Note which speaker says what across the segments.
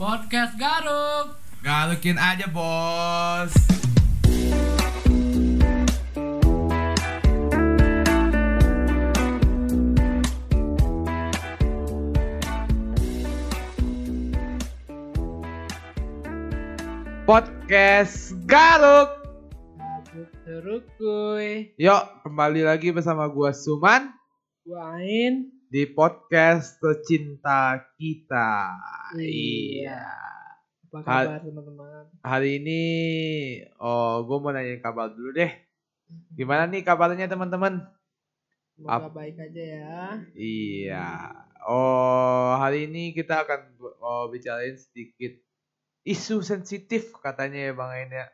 Speaker 1: Podcast Garuk.
Speaker 2: Galukin aja bos. Podcast Galuk.
Speaker 1: Garuk teruk kuy.
Speaker 2: Yuk kembali lagi bersama gua Suman
Speaker 1: Gua Ain.
Speaker 2: Di podcast Tercinta Kita.
Speaker 1: Iya. Apa
Speaker 2: Hal-
Speaker 1: kabar teman-teman?
Speaker 2: Hari ini oh gue mau nanya kabar dulu deh. Gimana nih kabarnya teman-teman?
Speaker 1: Semoga
Speaker 2: Ap-
Speaker 1: baik aja ya.
Speaker 2: Iya. Oh, hari ini kita akan oh, bicarain sedikit isu sensitif katanya ya Bang Ain ya.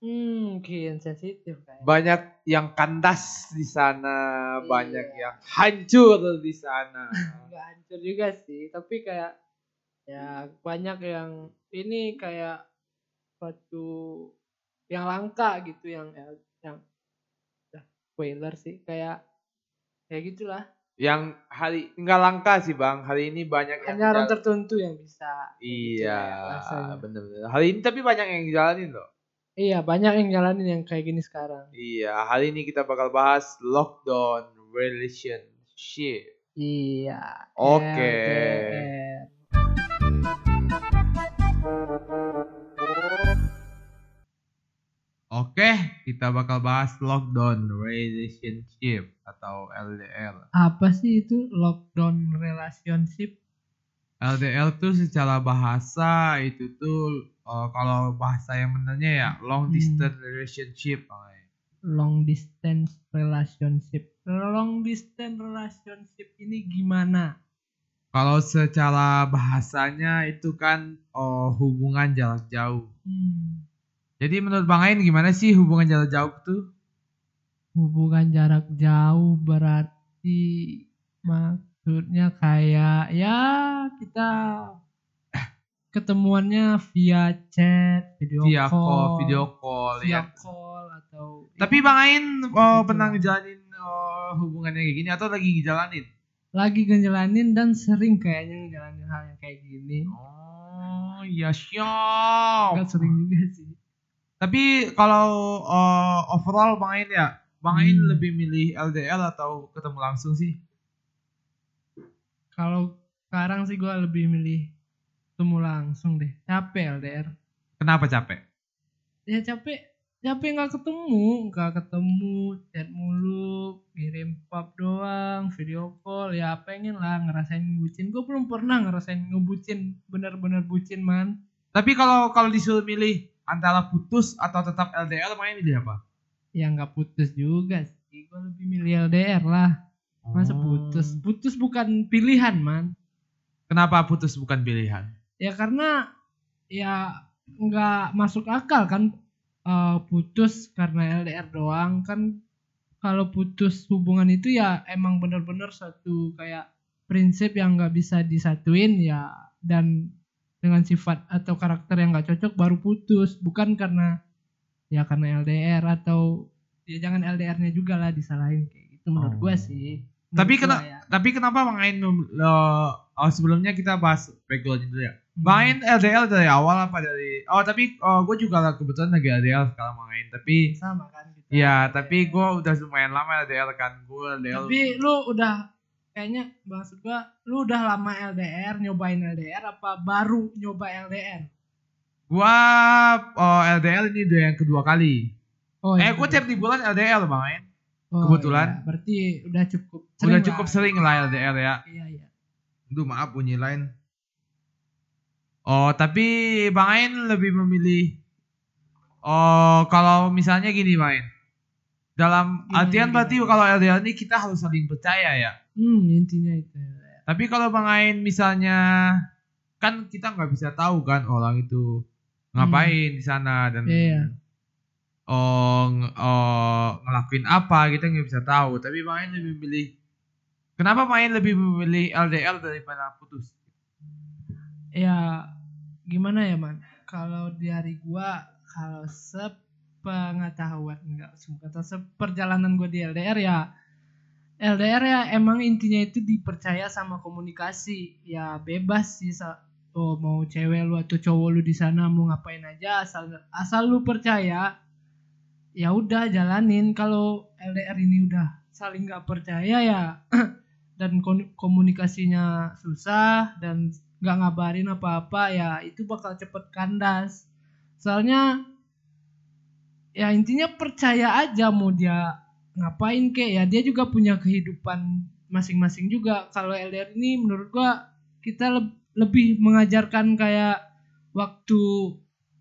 Speaker 1: Hmm, mungkin sensitif kayak.
Speaker 2: Banyak yang kandas di sana,
Speaker 1: Iya.
Speaker 2: banyak yang hancur di sana.
Speaker 1: Enggak hancur juga sih, tapi kayak ya banyak yang ini kayak suatu yang langka gitu yang yang ya, spoiler sih kayak kayak gitulah
Speaker 2: yang hari nggak langka sih Bang. Hari ini banyak yang
Speaker 1: hanya orang
Speaker 2: jal-
Speaker 1: tertentu yang bisa
Speaker 2: Iya,
Speaker 1: rasanya.
Speaker 2: bener-bener. Hari ini tapi banyak yang jalanin loh.
Speaker 1: Iya banyak yang jalanin yang kayak gini sekarang
Speaker 2: Iya, hari ini kita bakal bahas lockdown relationship.
Speaker 1: iya
Speaker 2: Oke.
Speaker 1: LDR.
Speaker 2: Oke, kita bakal bahas lockdown relationship atau LDR.
Speaker 1: apa sih itu lockdown relationship
Speaker 2: LDR tuh secara bahasa itu tuh eh, kalau bahasa yang benernya ya long
Speaker 1: Hmm.
Speaker 2: distance relationship. Bang.
Speaker 1: long distance relationship long distance relationship ini gimana
Speaker 2: Kalau secara bahasanya itu kan oh, hubungan jarak jauh.
Speaker 1: Hmm.
Speaker 2: Jadi menurut Bang Ain gimana sih hubungan jarak jauh tuh?
Speaker 1: hubungan jarak jauh berarti maksudnya kayak ya kita ketemuannya via chat, video
Speaker 2: Via
Speaker 1: call,
Speaker 2: call, video call
Speaker 1: via
Speaker 2: ya.
Speaker 1: call atau
Speaker 2: Tapi
Speaker 1: ya,
Speaker 2: Bang Ain oh,
Speaker 1: Gitu.
Speaker 2: pernah ngejalanin oh, hubungannya kayak gini atau lagi ngejalanin?
Speaker 1: lagi ngejalanin dan sering kayaknya ngejalanin hal yang kayak gini.
Speaker 2: Oh, iya siap.
Speaker 1: Enggak sering juga sih.
Speaker 2: Tapi kalau uh, overall Bang Ain ya, Bang Ain
Speaker 1: Hmm.
Speaker 2: lebih milih LDR atau ketemu langsung sih?
Speaker 1: Kalau sekarang sih gua lebih milih ketemu langsung deh. Capek LDR.
Speaker 2: Kenapa capek?
Speaker 1: ya capek capek nggak ketemu nggak ketemu chat mulu kirim pap doang video call ya pengen lah ngerasain ngebucin gue belum pernah ngerasain ngebucin bener-bener bucin man
Speaker 2: Tapi kalau kalau disuruh milih antara putus atau tetap LDR, Bang Ain milih apa?
Speaker 1: ya nggak putus juga sih gue lebih milih LDR lah masa
Speaker 2: Oh.
Speaker 1: putus putus bukan pilihan man
Speaker 2: Kenapa putus bukan pilihan?
Speaker 1: ya karena ya nggak masuk akal kan eh, putus karena LDR doang kan kalau putus hubungan itu ya emang bener-bener satu kayak prinsip yang nggak bisa disatuin ya dan dengan sifat atau karakter yang nggak cocok baru putus bukan karena ya karena LDR atau ya jangan LDR-nya juga lah disalahin kayak gitu menurut
Speaker 2: Oh.
Speaker 1: gua sih
Speaker 2: Tapi
Speaker 1: Menurut gua
Speaker 2: kena-
Speaker 1: ya.
Speaker 2: Tapi kenapa Bang Ain lo- oh, sebelumnya kita bahas backgroundnya dulu ya.
Speaker 1: Hmm.
Speaker 2: Bang Ain LDR dari awal apa dari Oh tapi oh, gue juga lah kebetulan lagi LDR sekarang Bang Ain Tapi
Speaker 1: sama kan kita.
Speaker 2: ya tapi gue udah lumayan lama LDR kan Gue LDR
Speaker 1: Tapi lu udah kayaknya maksud gua lu udah lama LDR nyobain LDR apa baru nyoba LDR?
Speaker 2: Gue oh, LDR ini udah yang kedua kali
Speaker 1: Oh,
Speaker 2: Eh gue tiap liburan LDR Bang Ain
Speaker 1: Oh,
Speaker 2: kebetulan.
Speaker 1: iya. berarti udah cukup
Speaker 2: Udah
Speaker 1: lah.
Speaker 2: cukup sering lah LDR ya
Speaker 1: Iya iya.
Speaker 2: Aduh maaf bunyi lain Oh tapi Bang Ain lebih memilih Oh kalau misalnya gini Bang Ain Dalam
Speaker 1: Gimana,
Speaker 2: artian
Speaker 1: gimana?
Speaker 2: berarti kalau LDR ini kita harus saling percaya ya
Speaker 1: Hmm, intinya itu.
Speaker 2: Tapi kalau Bang Ain misalnya kan kita nggak bisa tahu kan orang itu ngapain di sana dan
Speaker 1: Iya.
Speaker 2: Oh, oh, ngelakuin apa kita nggak bisa tahu. Tapi Bang Ain lebih memilih kenapa Bang Ain lebih memilih LDR daripada putus?
Speaker 1: Ya gimana ya, Man? Kalau di hari gua kalau sepengetahuan enggak atau seperjalanan gua di LDR ya LDR ya emang intinya itu dipercaya sama komunikasi ya bebas sih oh mau cewek lu atau cowok lu di sana mau ngapain aja asal asal lu percaya ya udah jalanin. Kalau LDR ini udah saling nggak percaya ya dan komunikasinya susah dan nggak ngabarin apa-apa ya itu bakal cepet kandas. Soalnya ya intinya percaya aja mau dia ngapain kek. Ya dia juga punya kehidupan masing-masing juga. Kalau LDR ini menurut gua kita leb- lebih mengajarkan kayak waktu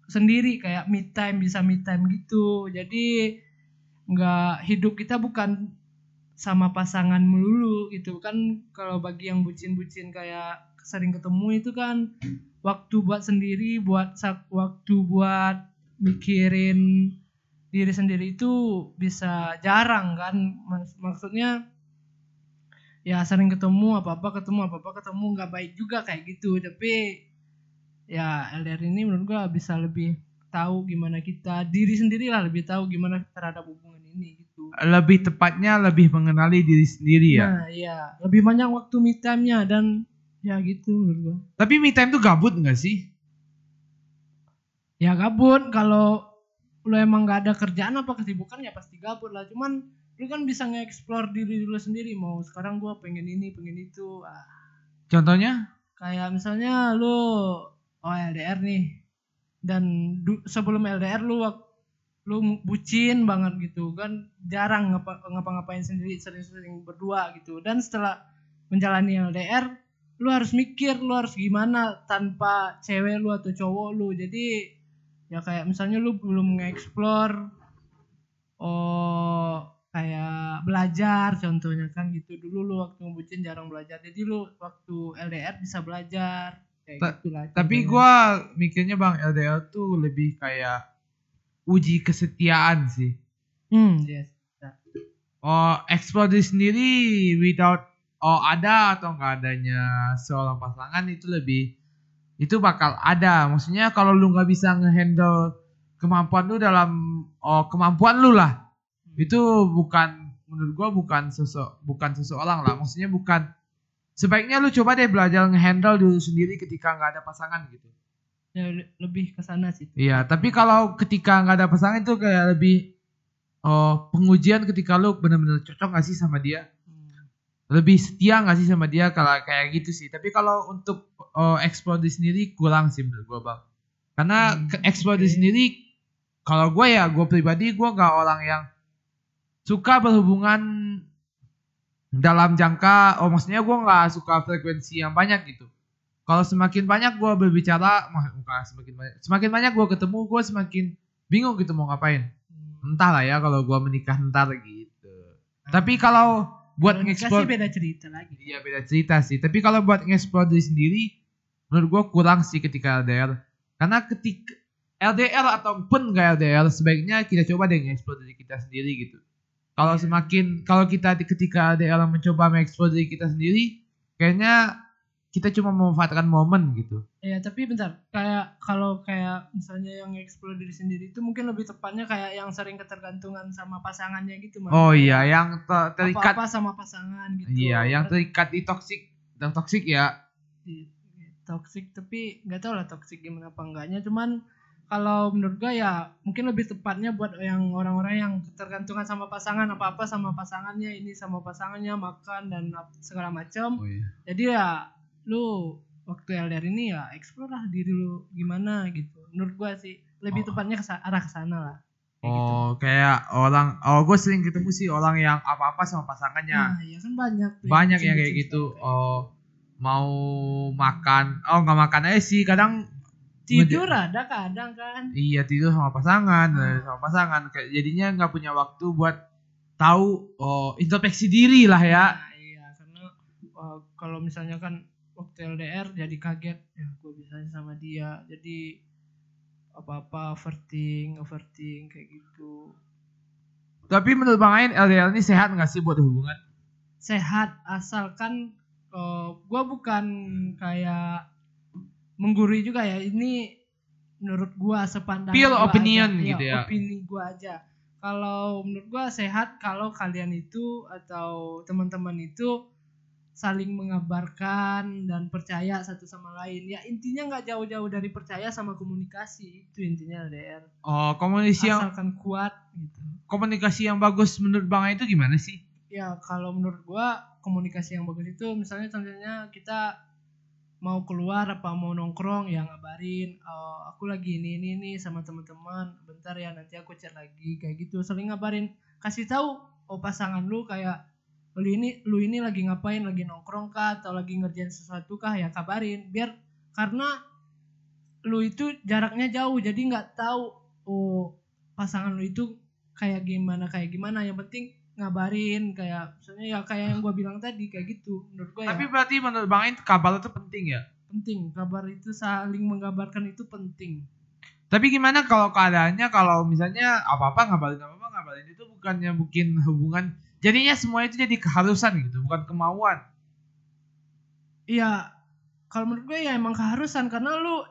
Speaker 1: sendiri kayak me time bisa me time gitu. Jadi nggak hidup kita bukan sama pasangan melulu gitu. Kan kalau bagi yang bucin-bucin kayak sering ketemu itu kan waktu buat sendiri buat waktu buat mikirin diri sendiri itu bisa jarang kan. Maksudnya ya sering ketemu apa apa ketemu apa apa ketemu nggak baik juga kayak gitu. Tapi ya LDR ini menurut gua bisa lebih tahu gimana kita diri sendiri lah lebih tahu gimana terhadap hubungan ini gitu.
Speaker 2: Lebih tepatnya lebih mengenali diri sendiri ya.
Speaker 1: nah iya. Lebih banyak waktu me time-nya dan ya gitu menurut gua.
Speaker 2: Tapi me time tuh gabut nggak sih?
Speaker 1: ya gabut. Kalau lu emang nggak ada kerjaan apa kesibukan ya pasti gabut lah. Cuman lu kan bisa nge-explore diri lu sendiri. Mau sekarang gua pengen ini pengen itu. Ah,
Speaker 2: Contohnya?
Speaker 1: kayak misalnya lu oh LDR nih. Dan du- sebelum LDR lu lu bucin banget gitu kan. Jarang ngapa ngapa-ngapain sendiri sering-sering berdua gitu. Dan setelah menjalani LDR lu harus mikir lu harus gimana tanpa cewek lu atau cowok lu. Jadi ya kayak misalnya lu belum nge-explore oh kayak belajar contohnya kan gitu. Dulu lu waktu ngebucin jarang belajar. Jadi lu waktu LDR bisa belajar
Speaker 2: Ta-
Speaker 1: gitulah
Speaker 2: Tapi
Speaker 1: contohnya.
Speaker 2: gua mikirnya Bang LDR tuh lebih kayak uji kesetiaan sih.
Speaker 1: hmm yes
Speaker 2: Oh, explore diri sendiri without oh ada atau enggak adanya seorang pasangan itu lebih itu bakal ada. Maksudnya kalau lu nggak bisa ngehandle kemampuan lu dalam oh kemampuan lu lah. Itu bukan menurut gua bukan sosok bukan seseorang lah. Maksudnya bukan sebaiknya lu coba deh belajar ngehandle dulu sendiri ketika nggak ada pasangan gitu.
Speaker 1: ya le- lebih ke sana sih
Speaker 2: Iya, tapi kalau ketika nggak ada pasangan itu kayak lebih oh, pengujian ketika lu benar-benar cocok gak sih sama dia,
Speaker 1: Hmm.
Speaker 2: lebih setia gak sih sama dia kalau kayak gitu sih. Tapi kalau untuk oh, explore diri sendiri kurang sih menurut gua bang. Karena
Speaker 1: Hmm,
Speaker 2: explore diri
Speaker 1: oke.
Speaker 2: sendiri, kalau gue ya gue pribadi gue nggak orang yang suka berhubungan dalam jangka, oh maksudnya gue nggak suka frekuensi yang banyak gitu. Kalau semakin banyak gue berbicara, mah- bukan semakin banyak, semakin banyak gue ketemu, gue semakin bingung gitu mau ngapain.
Speaker 1: Hmm.
Speaker 2: Entah lah ya kalau gue menikah ntar gitu. Tapi kalau buat
Speaker 1: sih beda cerita lagi
Speaker 2: iya beda cerita sih. Tapi kalau buat nge-explore diri sendiri, menurut gue kurang sih ketika LDR. Karena ketika LDR ataupun gak LDR, sebaiknya kita coba deh nge-explore diri kita sendiri gitu. Kalau
Speaker 1: Iya.
Speaker 2: semakin, kalau kita di- ketika LDR mencoba mengeksplor diri kita sendiri, kayaknya kita cuma memanfaatkan momen gitu.
Speaker 1: ya tapi bentar kayak kalau kayak misalnya yang explore diri sendiri itu mungkin lebih tepatnya kayak yang sering ketergantungan sama pasangannya gitu Mas.
Speaker 2: Oh iya, yang ter- terikat,
Speaker 1: apa-apa sama pasangan gitu
Speaker 2: iya, yang
Speaker 1: Ter-
Speaker 2: terikat di toxic, dan toxic ya.
Speaker 1: di- toxic tapi nggak tahu lah toxic gimana apa enggaknya cuman kalau menurut gua ya mungkin lebih tepatnya buat yang orang-orang yang ketergantungan sama pasangan apa-apa sama pasangannya ini sama pasangannya makan dan segala macam
Speaker 2: Oh iya.
Speaker 1: jadi ya lu waktu LDR ini ya explore lah diri lu gimana gitu menurut gua sih lebih
Speaker 2: Oh.
Speaker 1: tepatnya ke arah ke sana lah Kayak gitu.
Speaker 2: Oh, kayak orang, oh gue sering ketemu sih orang yang apa-apa sama pasangannya.
Speaker 1: nah iya kan banyak tuh
Speaker 2: banyak yang kayak
Speaker 1: bucin-bucin
Speaker 2: gitu
Speaker 1: sekarang.
Speaker 2: oh mau makan oh nggak makan aja sih kadang
Speaker 1: tidur ada kadang kan.
Speaker 2: Iya tidur sama pasangan
Speaker 1: Hmm.
Speaker 2: eh, sama pasangan. Kayak jadinya nggak punya waktu buat tahu oh introspeksi diri lah ya.
Speaker 1: Nah, iya karena uh, kalau misalnya kan waktu LDR jadi kaget ya gue bisa sama dia. Jadi apa-apa overthink overthink kayak gitu.
Speaker 2: Tapi menurut bang Ain LDR ini sehat nggak sih buat hubungan?
Speaker 1: Sehat asalkan uh, gue bukan kayak menggurui juga ya ini menurut gua sepandang
Speaker 2: Pure
Speaker 1: gua
Speaker 2: opinion
Speaker 1: aja. Iya,
Speaker 2: gitu ya.
Speaker 1: opini gua aja kalau menurut gua sehat kalau kalian itu atau teman-teman itu saling mengabarkan dan percaya satu sama lain ya intinya nggak jauh-jauh dari percaya sama komunikasi itu intinya LDR
Speaker 2: Oh, komunikasi yang
Speaker 1: asalkan kuat gitu
Speaker 2: komunikasi yang bagus menurut Bang itu gimana sih?
Speaker 1: ya kalau menurut gua komunikasi yang bagus itu misalnya contohnya kita mau keluar apa mau nongkrong ya ngabarin "Oh, aku lagi ini ini nih sama teman-teman bentar ya nanti aku chat lagi kayak gitu sering ngabarin. Kasih tahu oh pasangan lu kayak lu ini lu ini lagi ngapain lagi nongkrong kah atau lagi ngerjain sesuatu kah ya kabarin biar karena lu itu jaraknya jauh jadi nggak tahu oh pasangan lu itu kayak gimana kayak gimana yang penting ngabarin kayak misalnya ya kayak yang gua bilang tadi kayak gitu menurut gua
Speaker 2: Tapi
Speaker 1: ya
Speaker 2: berarti menurut Bang itu kabar itu penting ya?
Speaker 1: penting kabar itu saling mengabarkan itu penting
Speaker 2: Tapi gimana kalau keadaannya kalau misalnya apa-apa ngabarin apa-apa ngabarin itu bukannya bikin hubungan jadinya semua itu jadi keharusan gitu, bukan kemauan.
Speaker 1: Iya, kalau menurut gue ya emang keharusan karena lu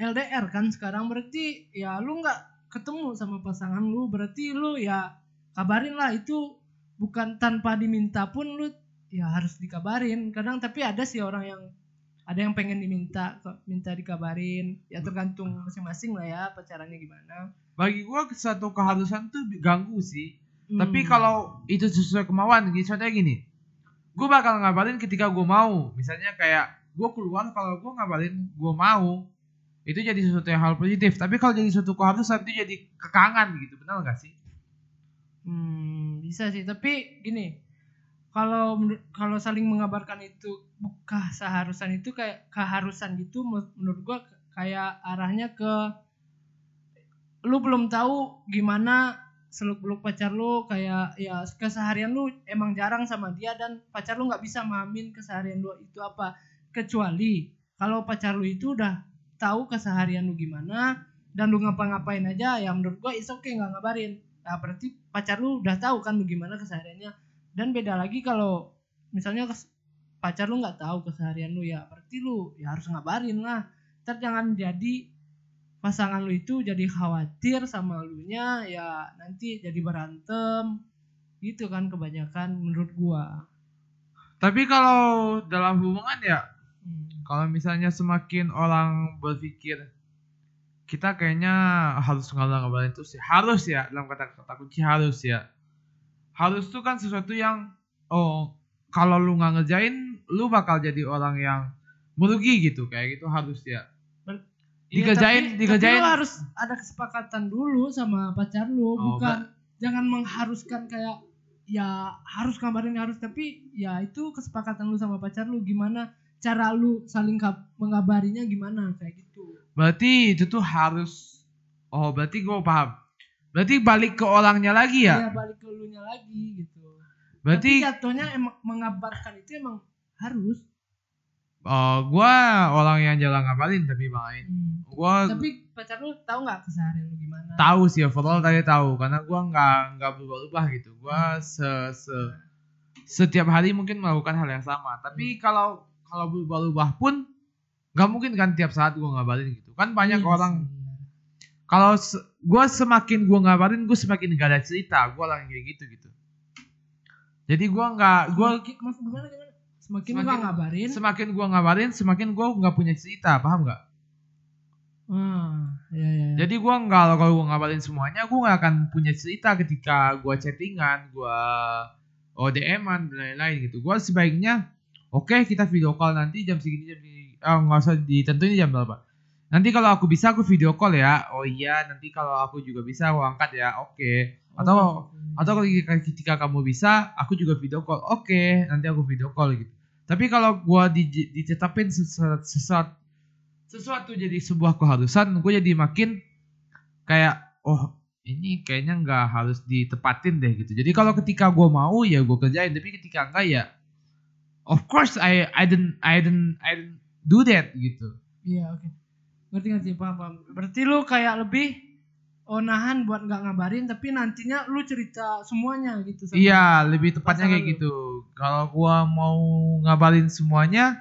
Speaker 1: LDR kan sekarang berarti ya lu nggak ketemu sama pasangan lu berarti lu ya kabarin lah itu bukan tanpa diminta pun lu ya harus dikabarin kadang tapi ada sih orang yang ada yang pengen diminta minta dikabarin ya tergantung masing-masing lah ya pacarannya gimana
Speaker 2: Bagi gua satu keharusan tuh ganggu sih. Tapi
Speaker 1: Hmm.
Speaker 2: kalau itu sesuai kemauan, gitu contohnya gini. Gue bakal ngabarin ketika gue mau. Misalnya kayak gue keluar kalau gue ngabarin gue mau. Itu jadi sesuatu yang hal positif. Tapi kalau jadi suatu keharusan itu jadi kekangan gitu. Benar gak sih?
Speaker 1: Hmm, bisa sih, tapi gini. Kalau kalau saling mengabarkan itu bukan seharusan itu kayak keharusan gitu men- menurut gua kayak arahnya ke lu belum tahu gimana seluk beluk pacar lu kayak ya keseharian lu emang jarang sama dia dan pacar lu nggak bisa mahamin keseharian lu itu apa kecuali kalau pacar lu itu udah tahu keseharian lu gimana dan lu ngapa-ngapain aja ya menurut gua is okay nggak ngabarin nah berarti pacar lu udah tahu kan gimana kesehariannya. Dan beda lagi kalau misalnya kes- pacar lu nggak tahu keseharian lu ya berarti lu ya harus ngabarin lah. Ntar jangan jadi pasangan lu itu jadi khawatir sama lu nya ya nanti jadi berantem. Gitu kan kebanyakan menurut gua.
Speaker 2: Tapi kalau dalam hubungan ya,
Speaker 1: Hmm.
Speaker 2: kalau misalnya semakin orang berpikir kita kayaknya harus ngabarin ngabarin itu sih harus ya dalam kata kata kunci harus ya. Harus tuh kan sesuatu yang oh kalau lu nggak ngerjain lu bakal jadi orang yang merugi gitu. Kayak gitu harus ya.
Speaker 1: Iya,
Speaker 2: dikerjain
Speaker 1: tapi-
Speaker 2: dikerjain.
Speaker 1: tapi lu harus ada kesepakatan dulu sama pacar lu
Speaker 2: Oh,
Speaker 1: bukan jangan mengharuskan kayak ya harus kabarin harus tapi ya itu kesepakatan lu sama pacar lu. Gimana cara lu saling mengabarinya gimana? Kayak gitu
Speaker 2: berarti itu tuh harus oh berarti gue paham. Berarti balik ke orangnya lagi ya?
Speaker 1: Ya balik ke lu nya lagi gitu.
Speaker 2: Berarti
Speaker 1: tapi jatuhnya emang mengabarkan itu emang harus.
Speaker 2: Oh gue orang yang jarang ngabarin tapi bang Ain
Speaker 1: Hmm.
Speaker 2: gue
Speaker 1: tapi pacar lu tahu nggak keseharian lu gimana?
Speaker 2: Tahu sih overall tadi tahu. Karena gua nggak nggak berubah-ubah gitu. Gua se, se setiap hari mungkin melakukan hal yang sama. Tapi kalau kalau berubah-ubah pun nggak mungkin kan tiap saat gua ngabarin gitu. Kan banyak
Speaker 1: Iya
Speaker 2: orang kalau se- gua semakin gua ngabarin gua semakin gak ada cerita. Gua orang kayak gitu gitu. Jadi gua nggak gua
Speaker 1: semakin maksud gimana gimana? Semakin,
Speaker 2: Semakin-
Speaker 1: nggak ngabarin
Speaker 2: semakin gua ngabarin semakin gua nggak punya cerita. Paham nggak?
Speaker 1: Ah ya ya.
Speaker 2: Jadi gua nggak kalau gua ngabarin semuanya, gua nggak akan punya cerita ketika gua chattingan, gua ODM-an dan lain-lain gitu. Gua sebaiknya oke kita video call nanti jam segini jam segini. Ah nggak usah ditentuin jam berapa. Nanti kalau aku bisa aku video call ya. Oh iya, nanti kalau aku juga bisa aku angkat ya. Oke. Atau
Speaker 1: Oh,
Speaker 2: atau ketika, ketika kamu bisa, aku juga video call. Oke, nanti aku video call gitu. Tapi kalau gua di, ditetapin sesuatu, sesuatu sesuatu jadi sebuah keharusan, gue jadi makin kayak oh ini kayaknya nggak harus ditepatin deh gitu. Jadi kalau ketika gua mau ya gue kerjain, tapi ketika enggak ya of course I I didn't I didn't I didn't do that gitu.
Speaker 1: Iya oke. Ngerti ngerti paham paham. Berarti lu kayak lebih oh nahan buat nggak ngabarin tapi nantinya lu cerita semuanya gitu. sama-
Speaker 2: Iya, lebih tepatnya kayak
Speaker 1: lu.
Speaker 2: gitu. Kalau gua mau ngabarin semuanya,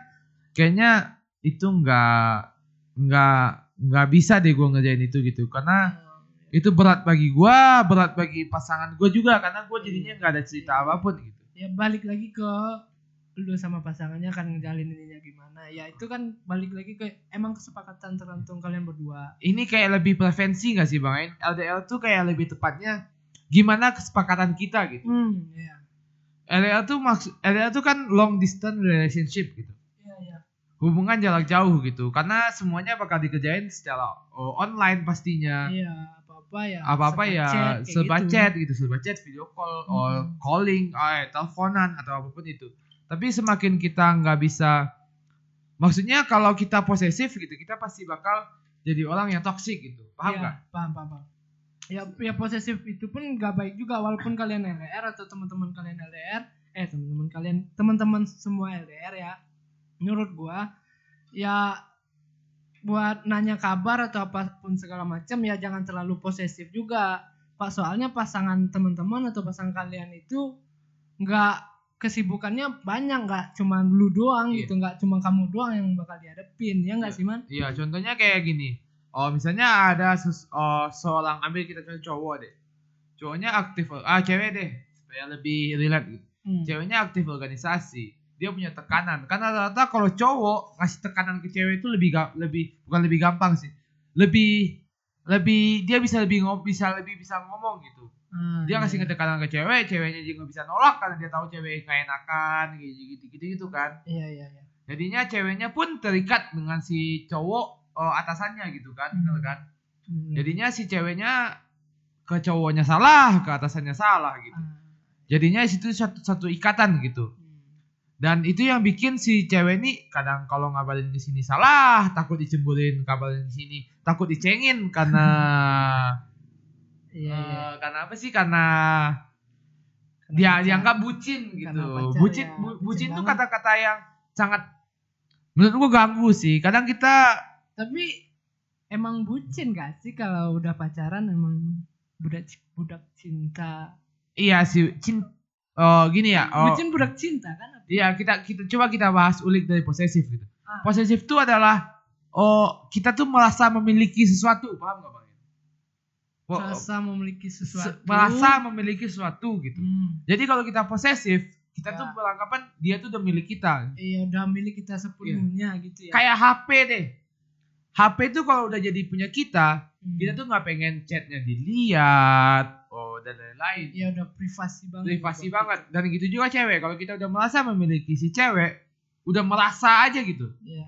Speaker 2: kayaknya itu nggak nggak nggak bisa deh gua ngerjain itu gitu. Karena itu berat bagi gua, berat bagi pasangan gua juga karena gua jadinya nggak ada cerita apa pun gitu.
Speaker 1: Ya balik lagi ke lu sama pasangannya kan ngejalininnya gimana. Ya itu kan balik lagi ke emang kesepakatan tergantung kalian berdua.
Speaker 2: Ini kayak lebih prevensi gak sih bang? LDR tuh kayak lebih tepatnya gimana kesepakatan kita gitu?
Speaker 1: Hmm ya
Speaker 2: LDR tuh maksud LDR tuh kan long distance relationship gitu.
Speaker 1: Iya iya.
Speaker 2: Hubungan jarak jauh gitu. Karena semuanya bakal dikerjain secara oh, online pastinya.
Speaker 1: Iya apa apa ya
Speaker 2: apa apa ya serba
Speaker 1: gitu.
Speaker 2: chat gitu. Serba chat video call or
Speaker 1: Hmm.
Speaker 2: calling eh, teleponan atau apa pun itu tapi semakin kita nggak bisa maksudnya kalau kita posesif gitu kita pasti bakal jadi orang yang toksik gitu. Paham
Speaker 1: Iya,
Speaker 2: nggak?
Speaker 1: paham paham paham. Ya ya posesif itu pun nggak baik juga walaupun kalian LDR atau teman-teman kalian LDR eh teman-teman kalian teman-teman semua LDR ya. Menurut gua ya buat nanya kabar atau apa pun segala macam ya jangan terlalu posesif juga. Pak soalnya pasangan teman-teman atau pasangan kalian itu nggak kesibukannya banyak nggak cuma lu doang
Speaker 2: Iya.
Speaker 1: gitu nggak cuma kamu doang yang bakal dihadapin ya nggak
Speaker 2: Iya.
Speaker 1: sih man
Speaker 2: Iya, contohnya kayak gini. Oh, misalnya ada ses- oh, seorang ambil kita contoh cowok deh. Cowoknya aktif, ah cewek deh, supaya lebih relate gitu.
Speaker 1: Hmm.
Speaker 2: Ceweknya aktif organisasi. Dia punya tekanan. Karena rata-rata kalau cowok ngasih tekanan ke cewek itu lebih lebih bukan lebih gampang sih. Lebih lebih dia bisa lebih ngom bisa lebih bisa ngomong gitu.
Speaker 1: Ah,
Speaker 2: Dia ngasih tekanan ke cewek, ceweknya juga bisa nolak karena dia tahu cewek nggak enakan gitu gitu gitu kan.
Speaker 1: Iya iya iya.
Speaker 2: Jadinya ceweknya pun terikat dengan si cowok oh, atasannya gitu kan,
Speaker 1: Hmm.
Speaker 2: bener kan?
Speaker 1: Hmm.
Speaker 2: Jadinya si ceweknya ke cowoknya salah, ke atasannya salah gitu.
Speaker 1: Ah,
Speaker 2: Jadinya situ satu satu ikatan gitu.
Speaker 1: hmm.
Speaker 2: Dan itu yang bikin si cewek ini kadang kalau ngabarin di sini salah, takut dicemburin kabarin di sini, takut dicengin karena
Speaker 1: Iya iya.
Speaker 2: eh, karena apa sih? Karena
Speaker 1: Karena
Speaker 2: dia
Speaker 1: pacar.
Speaker 2: dianggap bucin gitu.
Speaker 1: Pacar
Speaker 2: bucin
Speaker 1: ya,
Speaker 2: bu-
Speaker 1: bucin
Speaker 2: bucin tuh kata-kata yang sangat menurut gua ganggu sih. Kadang kita
Speaker 1: Tapi emang bucin gak sih kalau udah pacaran emang budak budak cinta.
Speaker 2: iya sih cin oh gini ya. Oh,
Speaker 1: Bucin budak cinta kan?
Speaker 2: Iya, kita kita coba kita bahas ulik dari posesif gitu.
Speaker 1: Ah.
Speaker 2: Posesif itu adalah oh kita tuh merasa memiliki sesuatu, paham gak bang?
Speaker 1: Merasa memiliki
Speaker 2: se-
Speaker 1: sesuatu.
Speaker 2: merasa memiliki sesuatu gitu.
Speaker 1: Hmm.
Speaker 2: Jadi kalau kita posesif, kita
Speaker 1: Ya.
Speaker 2: tuh beranggapan dia tuh udah milik kita.
Speaker 1: Iya udah milik kita sepenuhnya gitu ya.
Speaker 2: Kayak HP deh. HP itu kalau udah jadi punya kita,
Speaker 1: Hmm.
Speaker 2: kita tuh nggak pengen chatnya dilihat, oh dan lain-lain.
Speaker 1: ya udah privasi banget.
Speaker 2: Privasi
Speaker 1: gitu.
Speaker 2: banget. Dan gitu juga cewek. Kalau kita udah merasa memiliki si cewek, udah merasa aja gitu.
Speaker 1: Iya.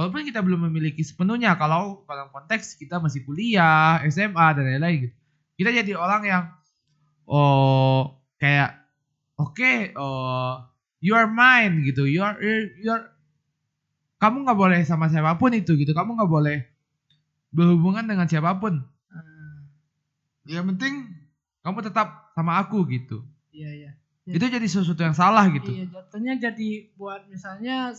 Speaker 2: Walaupun kita belum memiliki sepenuhnya kalau dalam konteks kita masih kuliah, SMA dan lain-lain gitu. Kita jadi orang yang oh kayak oke oh you are mine gitu. You are you are kamu nggak boleh sama siapa pun itu gitu. Kamu nggak boleh berhubungan dengan siapa pun.
Speaker 1: Ah,
Speaker 2: Yang penting kamu tetap sama aku gitu.
Speaker 1: iya iya.
Speaker 2: Itu jadi sesuatu yang salah gitu.
Speaker 1: Iya jatuhnya jadi buat misalnya